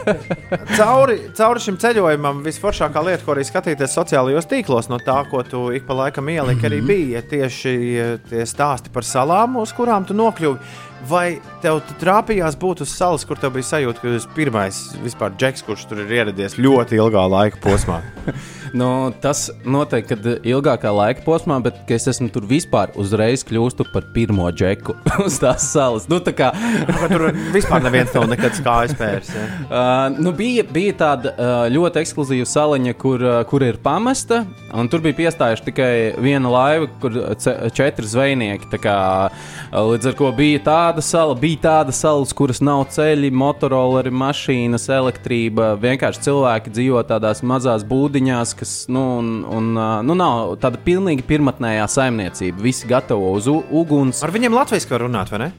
[LAUGHS] cauri, cauri šim ceļojumam visforšākā lieta, ko arī skatīties sociālajos tīklos, no tā, ko tu ik pa laikam ieliki, arī bija tieši eh, tie stāsti par salām, uz kurām tu nokļuvi. Vai tev tu trāpījās būt uz salas, kur tev bija sajūta, ka tu esi pirmais vispār džeks, kurš tur ir ieradies ļoti ilgā laika posmā? [LAUGHS] nu, tas noteikti, kad ilgākā laika posmā, bet es esmu tur vispār uzreiz kļūstu par pirmo džeku [LAUGHS] uz tās salas. Nu, tā kā, Vai tur vispār neviens tev nekad kājas pērs. Ja? [LAUGHS] Uh, nu bija, bija tāda uh, ļoti ekskluzīva saliņa, kur, uh, kur ir pamesta. un Tur bija piestājuši tikai viena laiva, kur ce, četri zvejnieki. Kā, uh, līdz ar to bija tāda sala, bija tāda sala, kuras nav ceļi, motorolleri, mašīnas, elektrība. Vienkārši cilvēki dzīvo tādās mazās būdiņās, kas nu, un, un, nu, nav tāda pilnīgi pirmotnējā saimniecība. Visi gatavo uz uguns. Ar viņiem latviešu var runāt, vai ne?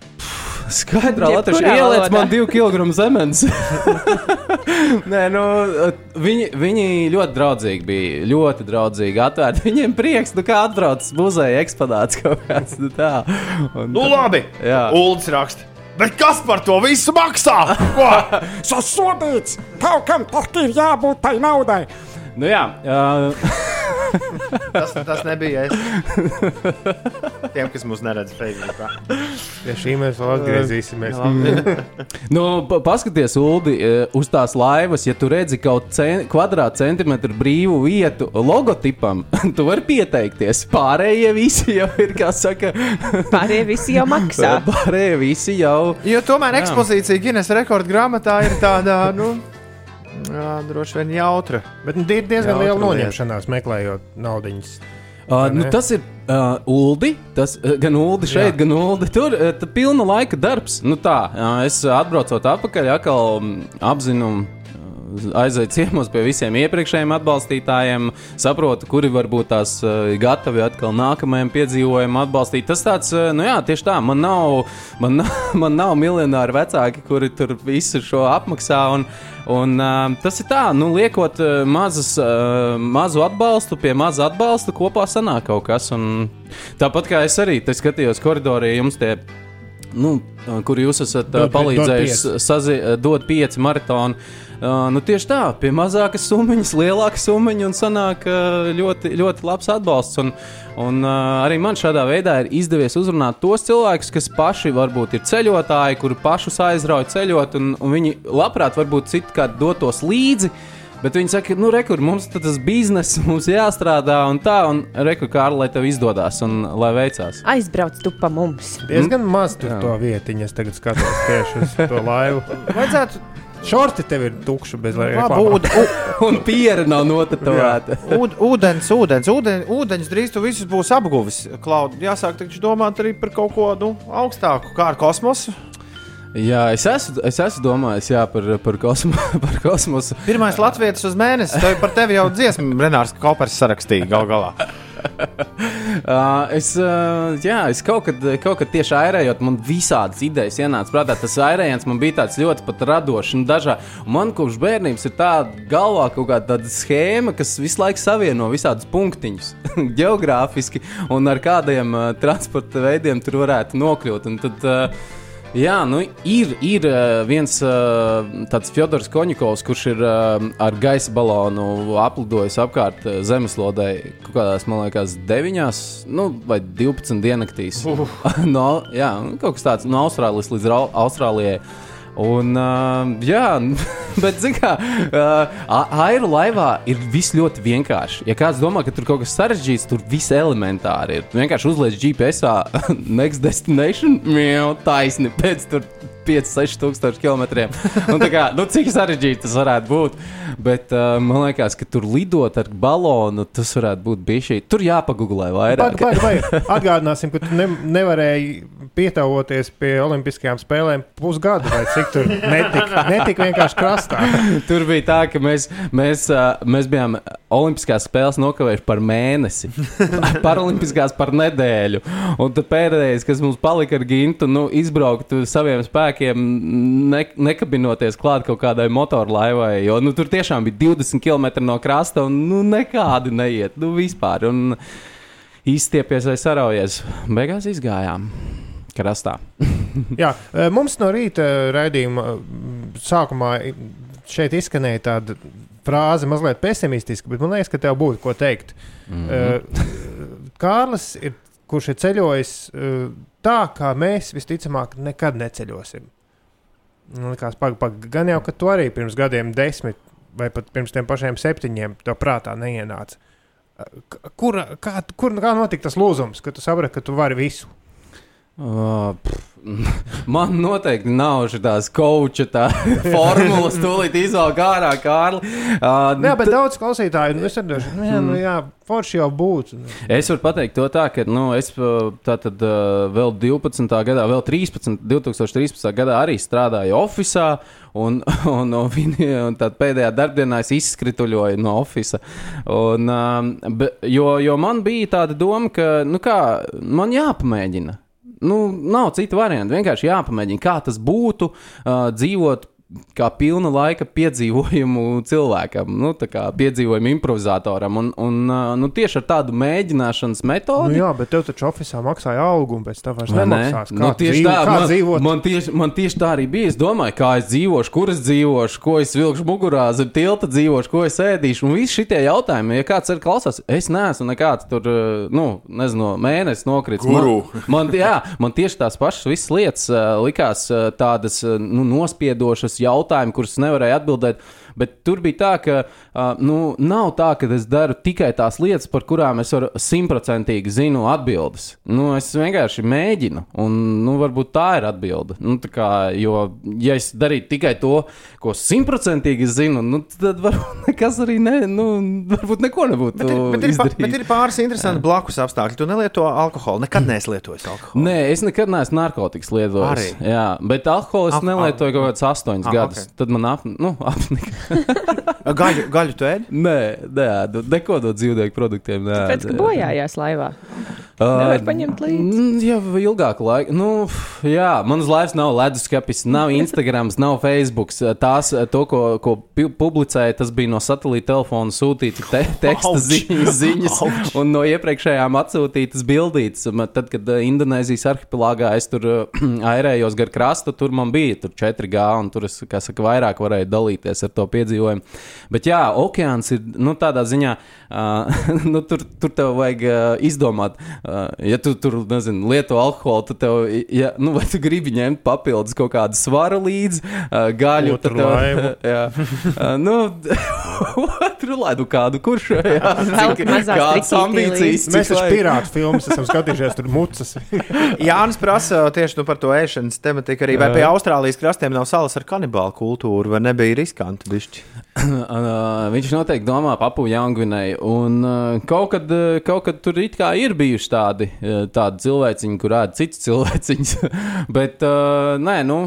Skaidrā latviešu ieliec man divu kilogramu zemes. [LAUGHS] Nē, nu, viņi, viņi ļoti draudzīgi bija. Ļoti draudzīgi atvērti. [LAUGHS] Viņiem prieks, nu, kā atbrauc muzeja eksponāts kaut kāds. Nu, tā. Un, Nu, labi. Jā. Uldis raksta. Bet kas par to visu maksā? [LAUGHS] Ko? Sasodīts! Kaut kam taču ir jābūt tai naudai! Nu, jā, uh, tas, tas nebija es. Tiem, kas mūs neredz Facebookā. Pie šī mēs vēl atgriezīsimies. nu, pa- paskaties, Ulu, uz tās laivas, ja tu redzi kaut cen kvadrātcentimetru brīvu vietu logotipam, [LAUGHS] tu vari pieteikties. Pārējie visi jau ir, kā saka, [LAUGHS] Pārējie visi jau maksā. Pārējie visi jau. Jo tomēr ekspozīcija Guinness rekordu grāmatā ir tāda, nu, jā, droši vien jautra. Bet nu, ir diezgan Jautra liela lieta. noņemšanās, meklējot naudas. Uh, nu, tas ir uh, Uldi. Tas, uh, gan Uldi šeit, Jā. gan Uldi tur. Uh, pilna laika darbs. Nu, tā, uh, es atbraucot atpakaļ, atkal um, apzinu. Aizēju ciemos pie visiem iepriekšējiem atbalstītājiem, saprotu, kuri varbūt tās uh, gatavi atkal nākamajam piedzīvojumam atbalstīt. Tas tāds, uh, nu jā, tieši tā, man nav, man, [LAUGHS] man nav miljonāri vecāki, kuri tur visu šo apmaksā. Un, Un, uh, tas ir tā, nu, liekot uh, mazas, uh, mazu atbalstu pie maza atbalsta, kopā sanāk kaut kas. Un tāpat kā es arī skatījos koridorā, jums tie. Nu, kur jūs esat Dod- palīdzējis dod sazi, dot pieci maratonu. Uh, nu, tieši tā, pie mazākas summas, lielāka summa un sanāk uh, ļoti, ļoti labs atbalsts. Un, un uh, arī man šādā veidā ir izdevies uzrunāt tos cilvēkus, kas paši varbūt ir ceļotāji, kuri pašus aizrauja ceļot, un, un viņi labprāt varbūt citkārt dotos līdzi. Bet viņi saka, nu, rekur, mums tas bizness, mums jāstrādā un tā, un rekur, kā lai tev izdodas un lai veicās. Aizbrauc tu pa mums. Diezgan maz tur Jā. to vietiņu. Es tagad skatos tieši uz to laivu. Vajadzētu. Šorti tev ir tukši bez reklāmas. Un piera nav notetovēta. Ūd, ūdens, ūdens, ūdens, ūdens drīz tu visus būs apguvis. Klaud, jāsāk taču domāt arī par kaut ko nu, augstāku, kā ar kosmosu. Jā, es esmu, es esmu domājis jā, par, par, kosmo, [LAUGHS] par kosmosu. Pirmais Latvijas uz mēnesi, tev par tevi jau dziesmu Renārs Kopers sarakstīja gal galā. [LAUGHS] Uh, es, uh, jā, es kaut kad, kaut kad tieši airējot, man visādas idejas ienāca prātā. Tas airējums man bija tāds ļoti radošs un dažāds. Man kopš bērnības ir tāda galvā kaut kāda schēma, kas visu laiku savieno visādus punktiņus, [LAUGHS] geogrāfiski un ar kādiem uh, transporta veidiem tur varētu nokļūt. Un tad, uh, Jā, nu ir, ir uh, viens uh, tāds Fjodors Koņikovs, kurš ir uh, ar gaisa balonu aplidojis apkārt uh, zemeslodē kaut kādās, man liekas, 9 nu, vai 12 diennaktīs. [LAUGHS] no, jā, nu, kaut kas tāds no Austrālijas līdz Austrālijai. Un, [LAUGHS] uh, jā, bet, zināmā mērā, uh, airu laivā ir viss ļoti vienkārši. Ja kāds domā, ka tur kaut kas sarežģīts, tur viss elementāri ir. Tu vienkārši uzliec GPS, [LAUGHS] next destination, jau taisni pēc tur 5-6 tūkstoši kilometriem. [LAUGHS] Un Kā, nu, cik sarežģīti tas varētu būt. Bet uh, man liekas, ka tur lidot ar balonu, tas varētu būt bijis. Tur jāpagūglē vairāk. Baigi, baigi, baigi. Atgādināsim, ka tu ne, nevarēji pietavoties pie Olimpiskajām spēlēm pusgadu vai cik tur netika, netika vienkārši krastā. [LAUGHS] Tur bija tā, ka mēs, mēs, ā, mēs bijām Olimpiskās spēles nokavējuši par mēnesi, [LAUGHS] Paralimpiskās par nedēļu. Un tad pēdējais, kas mums palika ar Gintu, nu, izbraukt uz saviem spēkiem, ne, nekabinoties klāt kaut kādai motorlaivai. Jo nu, tur tiešām bija 20 km no krasta un nu, nekādi neiet. Nu, vispār. Un izstiepies vai saraujies. Beigās izgājām krastā. [LAUGHS] Jā, eh, mums no rīta raidījuma sākumā šeit izskanēja tāda frāze, mazliet pesimistiska, bet man liekas, ka tev būtu ko teikt. Mm -hmm. Kārlis, ir, kurš ir ceļojis eh, tā, kā mēs visticamāk nekad neceļosim. Man liekas, pag, pag, gan jau, ka tu arī pirms gadiem desmit vai pat pirms tiem pašiem septiņiem to prātā neienāca. Kur, kā, kur kā notika tas lūzums, ka tu saprati, ka tu vari visu? Uh, pff, [LAUGHS] man noteikti nav šādas koča tā [LAUGHS] formulas, tūlīt izvēlēt ārā, Kārli. Uh, Jā, bet daudz klausītāju, nu, es saprotu, nu, jā, nu, jā, forši jau būtu. Es varu pateikt to tā, ka nu, es uh, tātad uh, vēl 12. gadā, vēl 13. 2013. gadā arī strādāju oficiālā. Un, [LAUGHS] un, un, un tad pēdējā darbdienā es izskrituļoju no oficiāla. Um, jo, jo man bija tāda doma, ka nu kā, man jāpamēģina. Nu, nav citu variantu. Vienkārši jāpamēģina, kā tas būtu uh, dzīvot kā pilna laika piedzīvojumu cilvēkam, nu, tā kā piedzīvojumu improvizatoram. Un, un nu, tieši ar tādu mēģināšanas Nu, metodi. jā, bet tev taču oficiālā maksāja algu, un pēc tam vairs Vai ne? nemaksās. Nu, tieši dzīvo, tā, man, dzīvot? man, tieši, man tieši tā arī bija. Es domāju, kā es dzīvošu, kur es dzīvošu, ko es vilkšu mugurā, zem tilta dzīvošu, ko es ēdīšu. Un visi šie jautājumi, ja kāds ir klausās, es neesmu nekāds tur, nu, nezinu, mēnesis nokritis. Guru. Man, man, jā, man tieši tās pašas visas lietas likās tādas nu, nospiedošas jautājumi, kurus nevarēju atbildēt. Bet tur bija tā, ka uh, nu, nav tā, ka es daru tikai tās lietas, par kurām es simtprocentīgi zinu atbildes. Nu, es vienkārši mēģinu, un nu, varbūt tā ir atbilde. Nu, tā kā, jo, ja es darītu tikai to, ko simtprocentīgi zinu, nu, tad varbūt [LAUGHS] nekas arī ne, nu, varbūt neko nebūtu Bet ir, bet, ir, izdarījis. bet ir pāris interesanti blakus apstākļi. Tu nelieto alkoholu. Nekad neesi lietojis alkoholu. Nē, es nekad neesmu narkotikas lietojis. Arī? Jā, bet alkoholu es Al- nelietoju kaut kādus astoņus Ah, gadus. ok. Tad man ap, nu, [LAUGHS] apnika. 哈哈哈哈。Gaļu, gaļu tu ēdi? Nē, nē, neko no dzīvnieku produktiem. Nē, Pēc tam bojājās laivā. Nevar paņemt līdzi. mm, Jau ilgāku laiku. Nu, jā, manas laivas nav leduskapis, nav [LAUGHS] Instagram, nav Facebook. Tās, to, ko, ko publicēja, tas bija no satelīta telefona sūtīta te, [LAUGHS] teksta ziņas, ziņas un no iepriekšējām atsūtītas bildītas. Tad, kad Indonēzijas arhipelāgā es tur airējos [CLEARS THROAT] gar krastu, tur man bija tur 4G, un tur es, kā saka, vairāk varēju dalīties ar to piedzīvojumu. Bet jā, okeāns ir nu, tādā ziņā, uh, [LAUGHS] nu, tur, tur tev vajag uh, izdomāt, uh, ja tu tur nezinu, lieto alkoholu, tad tev, ja, nu, vai tu gribi ņemt papildus kaut kādu svaru līdzi, uh, gaļu, Otru tad tev, [LAUGHS] jā, uh, nu, [LAUGHS] otru laidu kādu, kurš jā, cik- kādas ambīcijas. Mēs taču pirātu filmas esam skatījušies, tur mucas. Jānis prasa tieši nu, par to ēšanas tematiku arī. Vai pie Austrālijas krastiem nav salas ar kanibālu kultūru, vai nebija riskanti? Bišķi? [CLEARS THROAT] Uh, viņš noteikti domā par Papua Jaungvinēju. Un uh, kaut, kad, uh, kaut kad tur ir bijuši tādi, uh, tādi cilvēciņi, kur ēd citus cilvēciņus. [LAUGHS] Bet, uh, nē, nu.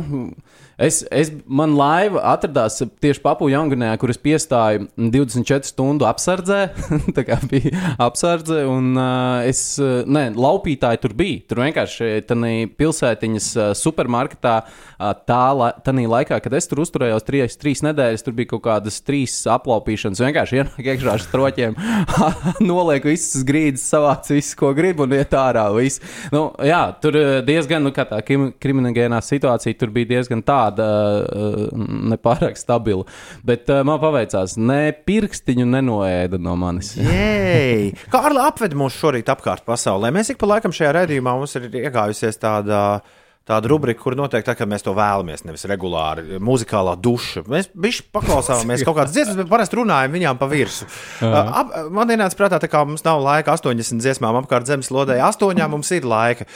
Es, es, man laiva atradās tieši Papua Jaungvinējā, kur es piestāju 24 stundu apsardzē. [LAUGHS] tā kā bija apsardze, un uh, es, nē, laupītāji tur bija. Tur vienkārši tādā pilsētiņas uh, supermarketā, uh, tā la, laikā, kad es tur uzturējos trīs, trīs nedēļas, tur bija kaut kādas trīs aplaupīšanas. Vienkārši ienāk iekšā ar stroķiem, [LAUGHS] noliek visas grīdas, savāc visu, ko grib, un iet ārā. Viss. Nu, jā, tur diezgan, nu, kā tā krim- kriminogēnā situācija, tur bija diezgan tāda uh, nepārāk stabila. Bet uh, man paveicās, ne pirkstiņu nenoēda no manis. [LAUGHS] Kārli apved mūs šorīt apkārt pasaulē. Mēs ik pa laikam šajā redzējumā mums ir iegājusies tāda. Tāda rubrika, kur noteikti tā, ka mēs to vēlamies, nevis regulāri, muzikālā duša. Mēs paklausāmies kaut kādas dziesmas, bet parasti runājam viņām pa virsmu. Ap, man ienāca prātā, tā kā mums nav laika 80 dziesmām apkārt zemes lodē, astoņām mums ir laika.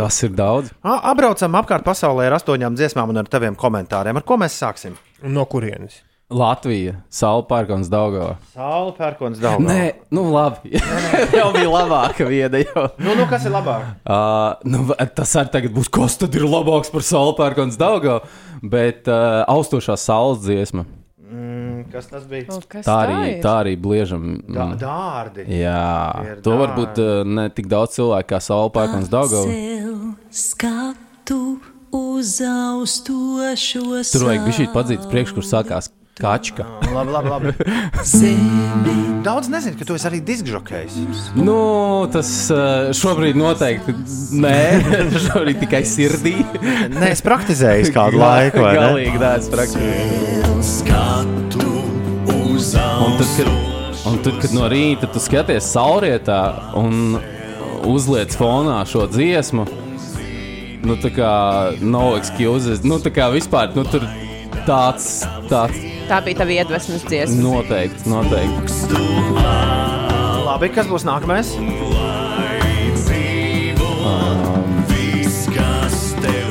Tas ir daudz. Apbraucam apkārt pasaulē ar astoņām dziesmām un ar taviem komentāriem. Ar ko mēs sāksim? No kurienes? Latvija, Saula Pērkons, Daugava. Saula pērkons daudz. Nē, nu labi. [LAUGHS] jau bija labāka vieta. Nu, nu, kas ir labāk? Uh, [LAUGHS] nu, tas arī tagad būs, kas tad ir labāks par Saula Pērkons, Daugava. Bet uh, austošā saules dziesma. Mm, kas tas bija? Tā arī, tā arī bliežam. Da- mm. dārdi. Jā, Ir to varbūt uh, ne tik daudz cilvēku kā Saula Pērkons, Daugava. skatu uz austošo Tur vajag bija šī padzīts priekš, kur sākās kačka. Labi, labi, labi. [LAUGHS] Daudz nezinu, ka tu esi arī diskžokejs. Nu, tas uh, šobrīd noteikti nē, [LAUGHS] šobrīd tikai sirdī. Nē, es praktizēju kādu [LAUGHS] laiku, vai ne? Galīgi, nē, es praktizēju. Skatu uz Un tad, kad, un tad, kad no rīta tu skaties saulrietā un uzliec fonā šo dziesmu, nu tā kā no excuses, nu tā kā vispār, nu tur tāds, tāds Tā bija tava iedvesmas dziesma. noteikti, noteikti. Labi, kas būs nākamais?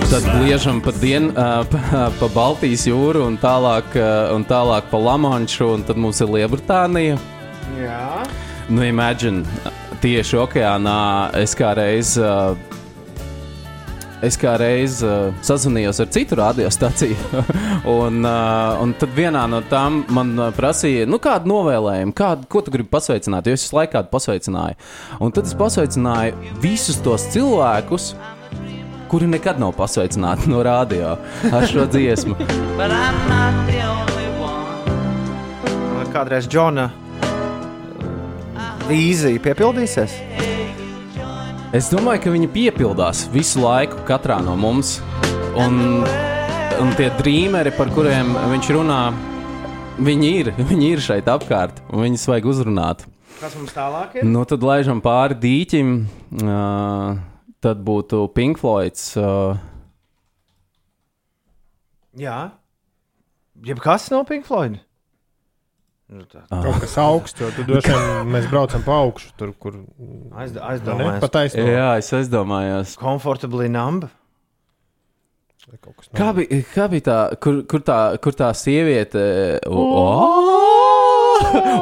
Tad bliežam pa, dien, ā, [LAUGHS] pa, pa Baltijas jūru un tālāk, ā, un tālāk pa Lamanšu, un tad mums ir Lielbritānija. Jā. Nu, imagine, tieši okeānā es kā reiz. ā, Es kā reiz uh, sazvanījos ar citu radiostaciju, [LAUGHS] un, uh, un tad vienā no tām man uh, prasīja, nu, kādu novēlējumu, kādu, ko tu gribi pasveicināt. Jo es visu laiku kādu pasveicināju. Un tad es pasveicināju visus tos cilvēkus, kuri nekad nav pasveicināti no radio ar šo dziesmu. [LAUGHS] Kādreiz Džona vīzija piepildīsies? Es domāju, ka viņi piepildās visu laiku, katrā no mums. Un, un tie drīmeri, par kuriem viņš runā, viņi ir, [LAUGHS] viņi ir šeit apkārt, un viņus vajag uzrunāt. Kas mums tālāk ir? Nu, tad laižam pāri dīķim. Uh, tad būtu Pink Floyds. Uh, Jā. Jebkas no Pink Floyd? Nu, tā. Kaut kas augsts, jo tur droši vien mēs braucam pa augšu, tur, kur Aizd- aizdomājies. Pataisno. Jā, es aizdomājos. Comfortably numb. Kā bija, kā bija tā, kur, kur tā, kur tā sieviete? Oh!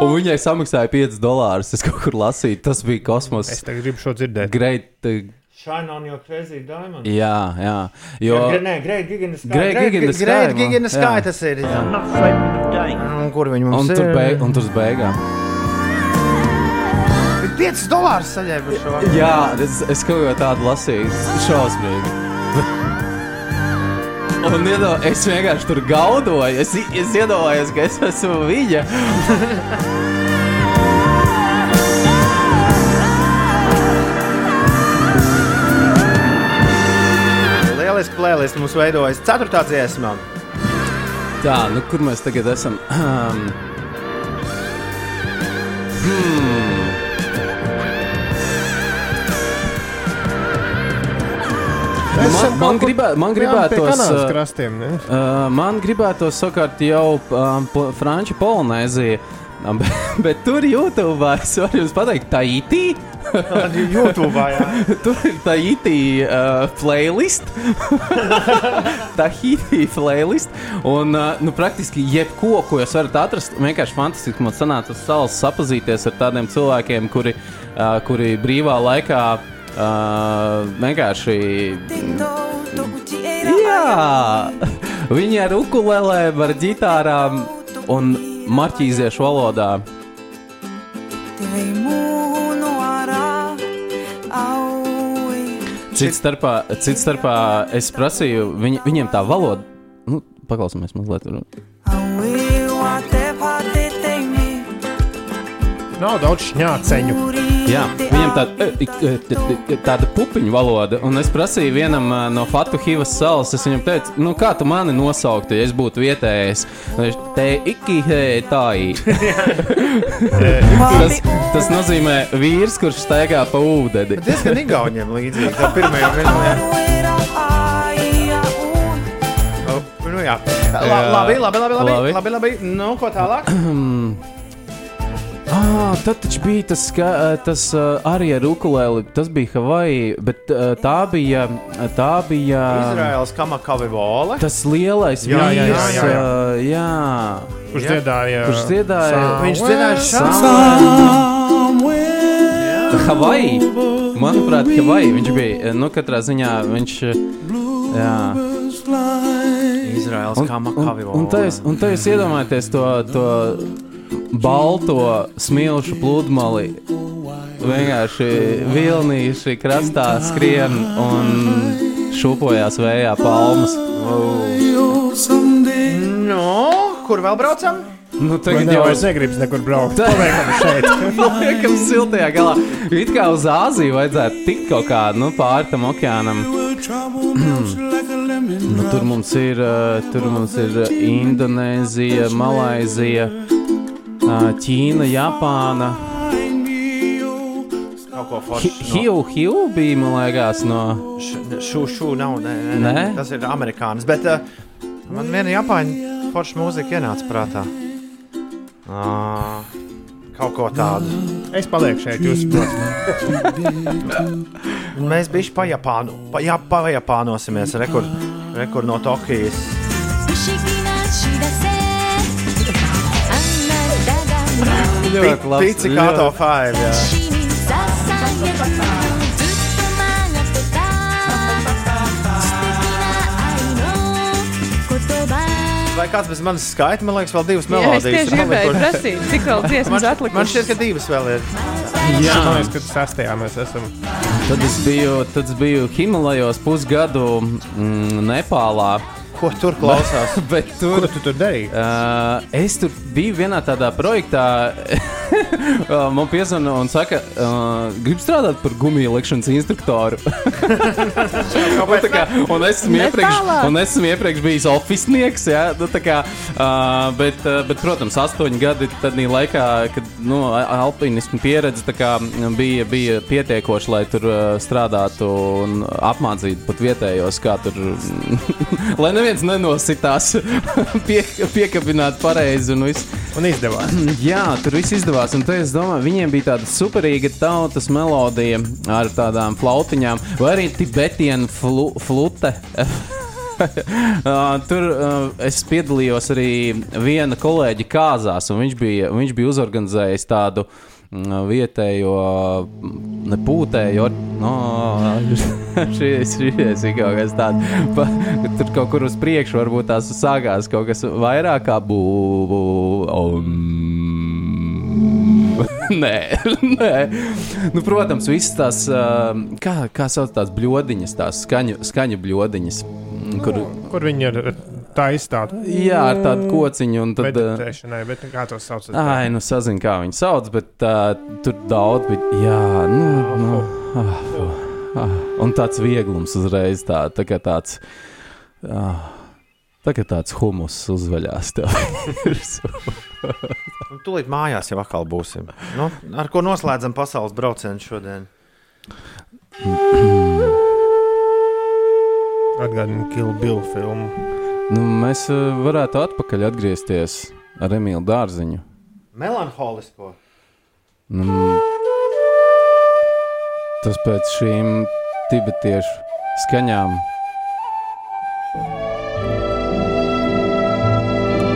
Un viņai samaksāja 5 dolārus. Es kaut kur lasīju, tas bija kosmos. Es tagad gribu šo dzirdēt. Great. Shine on your crazy diamond. Jā, jā. Jo, Jo, nē, Great Gig in the Sky. Great Gig in the Sky, Great Gig in the man. Sky tas ir. Jā. Un kur viņi mums un, ir? tur beig, un tur beigām. 5 dolārus saņēma par šo. Jā, es, es kaut ko tādu lasīju. Šausmīgi. Un iedo, es vienkārši tur gaudoju. Es, es iedomājos, ka es esmu viņa. [LAUGHS] Lieliski plēlisti mums veidojas 4. dziesmā. Tā, nu kur mēs tagad esam? Hmm. Man, man, gribē, man gribētos, uh, krastiem, uh, man gribētos sakārt jau um, po- Franču Polinēziju, um, [LAUGHS] bet, bet tur YouTube es varu jums pateikt, tā itī. YouTube, jā. [LAUGHS] tur ir tā itī uh, playlist. [LAUGHS] tā itī playlist. Un, uh, nu, praktiski jebko, ko jūs varat atrast, vienkārši fantastiski man sanāca uz salas sapazīties ar tādiem cilvēkiem, kuri, uh, kuri brīvā laikā uh, vienkārši Jā, viņi ar ukulēlēm, ar ģitārām un marķīziešu valodā. Cits starpā, cits starpā es prasīju, viņi, viņiem tā valoda, nu, paklausāmies mazliet. Nav daudz šņāceņu. Jā, viņam tāda, tāda pupiņu valoda, un es prasīju vienam ā, no Fatu Hivas salas, es viņam teicu, nu kā tu mani nosauktu, ja es būtu vietējais? Viņš te iki tai. [LAUGHS] tas, tas nozīmē vīrs, kurš staigā pa ūdeni. Diezgan igauniem līdzīgi. Tā pirmajā minūtē. [LAUGHS] Nu, jā. La, labi, labi, labi, labi, Labi. labi, labi. Nu, ko tālāk? [CLEARS THROAT] Ah, tad taču bija tas, ka, tas arī ar ukulēli. Tas bija Havaji, bet tā bija. Tā bija Izraels kamakavi vole. Tas lielais Jā, jā, jā, vīrs, jā, jā. ā, jā. Kurš dziedāja? Kurš dziedāja? Viņš dziedāja šādu Havaji. Manuprāt, Havaji viņš bija. Nu, katrā ziņā viņš. Jā. Izraels kamakavi Un, un, jūs, un tā jūs iedomājaties to, to balto smilšu pludmali. Vienkārši vilnīši krastā skrien un šūpojās vējā palmas. Nu, kur vēl braucam? Nu, Tagad jau es negribu nekur braukt. Tā- [LAUGHS] Paliekam šeit. [LAUGHS] Paliekam siltajā galā. It kā uz Āziju vajadzētu tikt kaut kā nu, pāri tam okeānam. [CLEARS THROAT] nu, tur mums ir, uh, tur mums ir Indonēzija, Malaizija, Ķīna, Japāna. Kaut ko foršu. Hiu, Hiu bija, man liekas, no. Šo, šo nav. Nē, nē, nē. Nē? Tas ir amerikānis. Bet uh, man viena japāņu forša mūzika ienāca prātā. Uh, kaut ko tādu. Es palieku šeit, jūs saprotat. [LAUGHS] Mēs bijām pa Japānu. Pa, jā, pa Japānosimies. Rekur, rekur no Tokijas ļoti labi. Pizzicato 5. Jā. Vai kāds bez manis skaita? Man liekas, vēl divas melodijas. Jā, es tieši gribēju prasīt, cik vēl [LAUGHS] dziesmas atlikušas. Man šķiet, ka divas vēl ir. Jā, man liekas, ka sastajā mēs esam. Tad es biju, tad es biju Himalajos pusgadu mm, Nepālā. Ko tur [LAUGHS] klausās? Bet tur, Ko tu tur darīji? Uh, es tur biju vienā tādā projektā. [LAUGHS] Uh, Man piezvanīja un saka, uh, grib strādāt par gumiju likšanas instruktoru. un, [LAUGHS] tā kā, un, esmu iepriekš, un esmu iepriekš bijis oficiāls. Ja, nu, kā, uh, bet, uh, bet, protams, astoņi gadi tādā laikā, kad nu, alpinismu pieredze kā, bija, bija pietiekoša, lai tur uh, strādātu un apmācītu pat vietējos, kā tur. [LAUGHS] lai neviens nenositās, pie, piekabināt pareizi un viss. Un izdevās. Jā, tur viss izdevās. Un te es domāju, viņiem bija tāda superīga tautas melodija ar tādām flautiņām, vai arī tibetienu flu, flute. [LAUGHS] Uh, Tur uh, es piedalījos arī viena kolēģa kāzās, un viņš bija, viņš bija uzorganizējis tādu mm, vietējo nepūtēju. No, [LAUGHS] šis, šis ir kaut kas tāds. Pa, tur kaut kur uz priekšu varbūt tās sākās kaut kas vairāk kā būvu. [LAUGHS] nē, nē. Nu, protams, visas tās, kā, kā sauc tās bludiņas, tās skaņu, skaņu bludiņas. Kur, Kur viņi ir tā izstāta? Jā, ar tādu kociņu. Tad, bet kā to sauc? Ai, nu, sazinu, kā viņi sauc, bet uh, tur daudz bija. Jā, nu, nu ah, ah, un tāds vieglums uzreiz, tā, tā kā tāds. Ah, kā tāds humus uzveļās tev [LAUGHS] [LAUGHS] virsū. Un Tūlīt mājās jau atkal būsim. Nu, ar ko noslēdzam pasaules braucienu šodien? Atgādini Kill Bill filmu. Nu, mēs uh, varētu atpakaļ atgriezties ar Emīlu Dārziņu. Melanholisko. Nu, tas pēc šīm tibetiešu skaņām.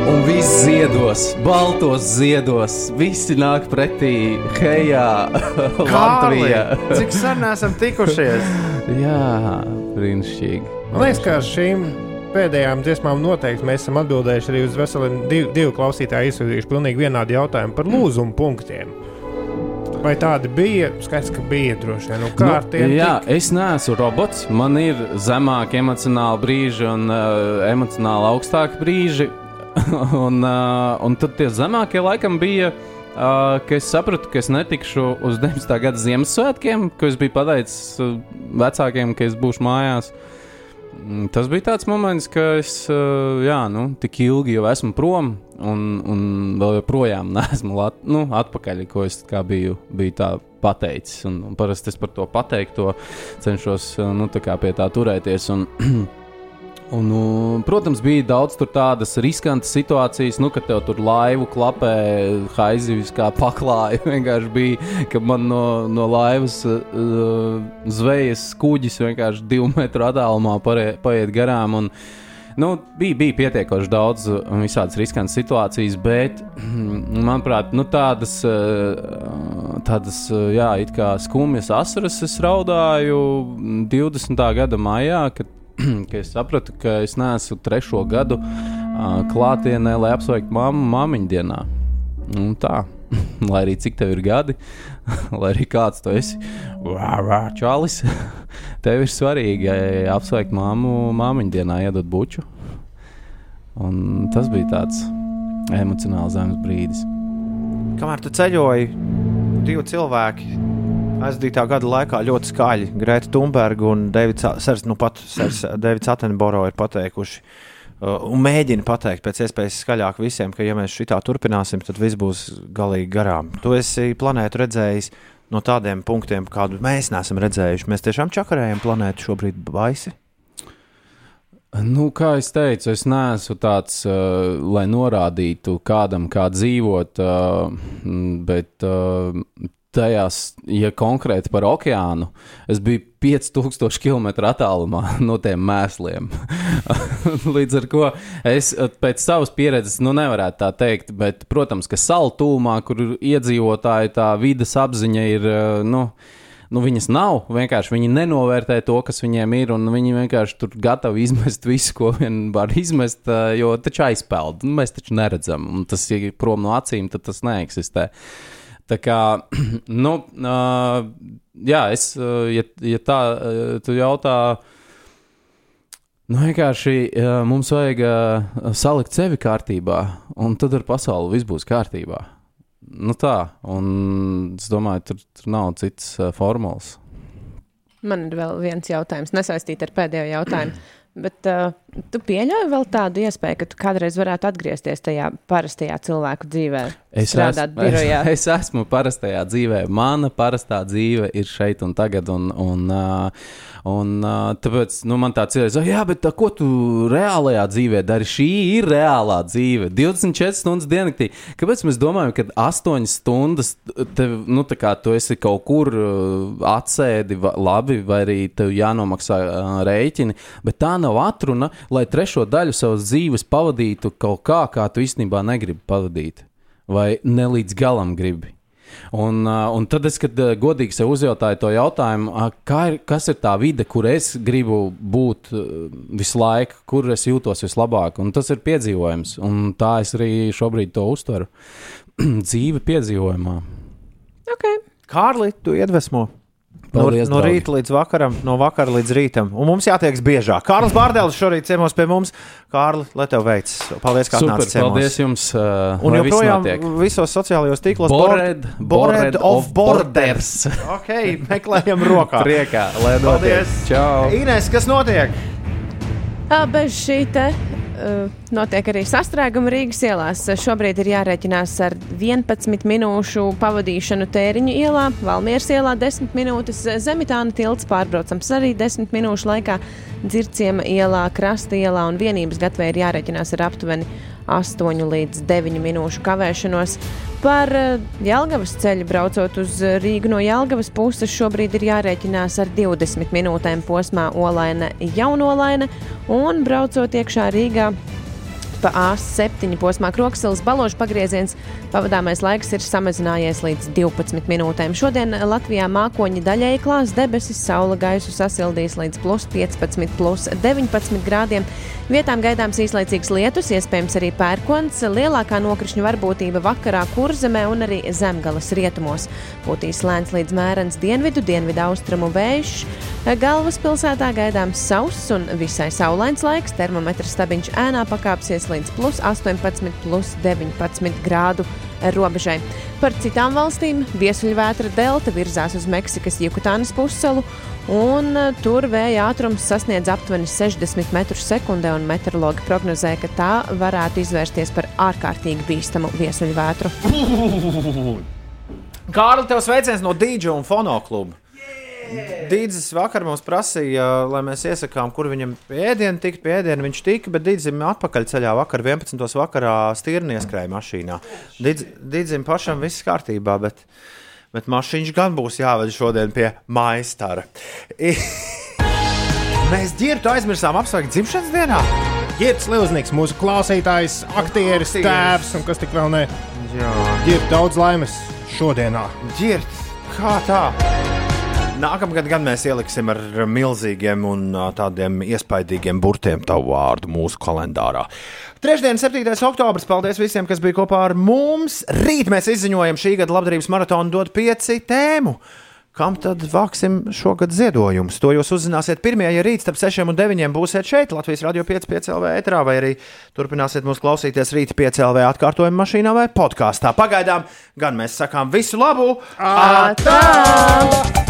Un viss ziedos, baltos ziedos, visi nāk pretī, hejā, [LAUGHS] Latvijā. Cik sen esam tikušies? [LAUGHS] Jā, brīnišķīgi. Man liekas, ka šīm pēdējām dziesmām noteikti mēs esam atbildējuši arī uz veseliem divu, divu klausītāju izsūtījuši pilnīgi vienādu jautājumu par lūzumu punktiem. Vai tādi bija? Skaidrs, ka bija droši vien. Nu, tiem? jā, tika? es neesmu robots. Man ir zemāki emocionāli brīži un uh, emocionāli augstāki brīži. [LAUGHS] un, uh, un tad tie zemākie laikam bija. Uh, ka es sapratu, ka es netikšu uz 19. gada Ziemassvētkiem, ko es biju pateicis vecākiem, ka es būšu mājās. Mm, Tas bija tāds moments, ka es uh, jā, nu, tik ilgi jau esmu prom, un, un vēl joprojām [LAUGHS] neesmu lat, nu, atpakaļ, ko es biju, biju tā pateicis. Un, un parasti es par to pateikto cenšos nu, tā pie tā turēties. Un, [CLEARS THROAT] Un, nu, protams, bija daudz tādas riskantas situācijas, nu, kad tev tur laivu klapē, haizivis kā paklāja. [LAUGHS] Vienkārši bija, ka man no, no laivas uh, zvejas kuģis vienkārši divu metru attālumā paiet garām. Un, Nu, bija, bija pietiekoši daudz uh, visādas riskantas situācijas, bet, [CLEARS THROAT] manuprāt, nu, tādas, uh, tādas jā, it kā skumjas asaras es raudāju 20. gada maijā, kad [CLEARS THROAT] ka es sapratu, ka es neesmu trešo gadu uh, klātienē, lai apsveiktu mammu māmiņu dienā. Un tā, [LAUGHS] lai arī cik tev ir gadi, [LAUGHS] lai arī kāds tu esi, čalis, [LAUGHS] tev ir svarīgi apsveikt mammu māmiņu dienā, iedot buču. Un tas bija tāds emocionāls zemes brīdis. Kamēr tu ceļoji, divi cilvēki aizdītā gada laikā ļoti skaļi. Grēta Thunberga un Sers, nu Attenboro ir pateikuši. Uh, un mēģina pateikt pēc iespējas skaļāk visiem, ka, ja mēs šitā turpināsim, tad viss būs galīgi garām. Tu esi planētu redzējis no tādiem punktiem, kādu mēs neesam redzējuši. Mēs tiešām čakarējam planētu šobrīd baisi. Nu, kā jau teicu, es neesmu tāds, uh, lai norādītu kādam, kā dzīvot, uh, bet uh, tajās, ja konkrēti par okeānu, es biju 5000 km attālumā [LAUGHS] no tiem mēsliem. [LAUGHS] Līdz ar to es uh, pēc savas pieredzes nu, nevarētu tā teikt, bet, protams, ka saltūmā, kur iedzīvotāji tā vidas apziņa ir. uh, Nu, nu, viņas nav. Vienkārši viņi nenovērtē to, kas viņiem ir, un viņi vienkārši tur gatavi izmest visu, ko vien var izmest, ā, jo taču aizpeld. Nu, mēs taču neredzam, un tas ir prom no acīm, tad tas neeksistē. Tā kā, [CLEARS THROAT] nu, uh, jā, es, uh, ja, ja tā, uh, tu jautā, nu, vienkārši uh, mums vajag uh, salikt sevi kārtībā, un tad ar pasauli viss būs kārtībā. Nu tā, un es domāju, tur, tur nav citas uh, formulas. Man ir vēl viens jautājums, nesaistīts ar pēdējo jautājumu. Bet uh, tu pieļauj vēl tādu iespēju, ka tu kādreiz varētu atgriezties tajā parastajā cilvēku dzīvē? Es esmu, birojā. Es, [LAUGHS] es esmu parastajā dzīvē. Mana parastā dzīve ir šeit un tagad. Un, un, uh, un, uh, tāpēc nu, man tāds ir, jā, bet tā, ko tu reālajā dzīvē dari? Šī ir reālā dzīve. 24 stundas diennaktī. Kāpēc mēs domājam, ka 8 stundas tev, nu, tā kā tu esi kaut kur uh, atsēdi, va, labi, vai arī tev jānomaksā uh, rēķini, bet tā nav atruna, lai trešo daļu savas dzīves pavadītu kaut kā, kā tu īstenībā negribi pavadīt vai ne līdz galam gribi. Un, uh, un tad es, kad uh, godīgi sev uzjautāju to jautājumu, kā ir, kas ir tā vide, kur es gribu būt uh, visu laiku, kur es jūtos vislabāk, un tas ir piedzīvojums. Un tā es arī šobrīd to uztveru. [CLEARS THROAT] Dzīve piedzīvojumā. Okay. Kārli, tu iedvesmo. No, Paldies, no draugi. rīta līdz vakaram, no vakara līdz rītam. Un mums jātiekas biežāk. Kārlis Bārdēlis šorīt ciemos pie mums. Kārli, lai tev veicas. Paldies, ka ciemos. paldies jums. Uh, Un joprojām visos sociālajos tīklos Bored- Bored, Bored of of Borders. [LAUGHS] ok, meklējam rokā. Priekā, lai notiek. Paldies. Čau. Ines, kas notiek? Bez šī te notiek arī sastrēguma Rīgas ielās. Šobrīd ir jārēķinās ar 11 minūšu pavadīšanu tēriņu ielā, Valmieras ielā 10 minūtes, Zemitāna tilts pārbraucams arī 10 minūšu laikā, Dzirciema ielā, Krasta ielā un vienības gatvē ir jārēķinās ar aptuveni 8 līdz 9 minūšu kavēšanos. Par uh, Jelgavas ceļu braucot uz Rīgu no Jelgavas puses šobrīd ir jārēķinās ar 20 minūtēm posmā Olaina Jaunolaina un braucot iekšā Rīgā. Pa A7 posmā Kroksilas baložu pagrieziens pavadāmais laiks ir samazinājies līdz 12 minūtēm. Šodien Latvijā mākoņi daļai klās debesis, saula gaisu sasildīs līdz plus 15, plus 19 grādiem. Vietām gaidāms īslaicīgs lietus, iespējams arī pērkons. Lielākā nokrišņu varbūtība vakarā kurzemē un arī zemgales rietumos. Būtīs lēns līdz mērens dienvidu, dienvidu austrumu vējš. Galvaspilsētā gaidāms sauss un visai saulains laiks. Termometrs stabiņš ēnā pakāpsies līdz plus 18, plus 19 grādu robežai. Par citām valstīm viesuļvētra delta virzās uz Meksikas Jukutānas pussalu, un eh, tur vēja ātrums sasniedz aptuveni 60 m2, un meteorologi prognozē, ka tā varētu izvērsties par ārkārtīgi bīstamu viesuļvētru. [LAUGHS] Kārli, tev sveiciens no Dīdža un Fono kluba. Dīdzis vakar mums prasīja, lai mēs iesakām, kur viņam pēdienu tikt. Pēdienu viņš tika, bet Dīdzim atpakaļ ceļā vakar 11. vakarā stīrni ieskrēja mašīnā. Dīdz, Dīdzim pašam viss kārtībā, bet, bet mašīņš gan būs jāved šodien pie maistara. [LAUGHS] Mēs ģirtu aizmirsām apsveikt dzimšanas dienā. Girts Lielznieks, mūsu klausītājs, aktieris, tēvs un kas tik vēl ne. Jā. Girt daudz laimes šodienā. Ģirt, kā tā? Nākamgad gan mēs ieliksim ar milzīgiem un tādiem iespaidīgiem burtiem tavu vārdu mūsu kalendārā. Trešdien, 7. oktobris. Paldies visiem, kas bija kopā ar mums. Rīt mēs izziņojam šī gada labdarības maratonu dot pieci tēmu. Kam tad vāksim šogad ziedojumus? To jūs uzzināsiet pirmie, ja rīt starp 6 un 9 būsiet šeit, Latvijas radio 5,5 LV ētrā, vai arī turpināsiet mūs klausīties rīta 5 LV atkārtojuma mašīnā vai podkāstā. Pagaidām gan mēs sakām visu labu! Atā!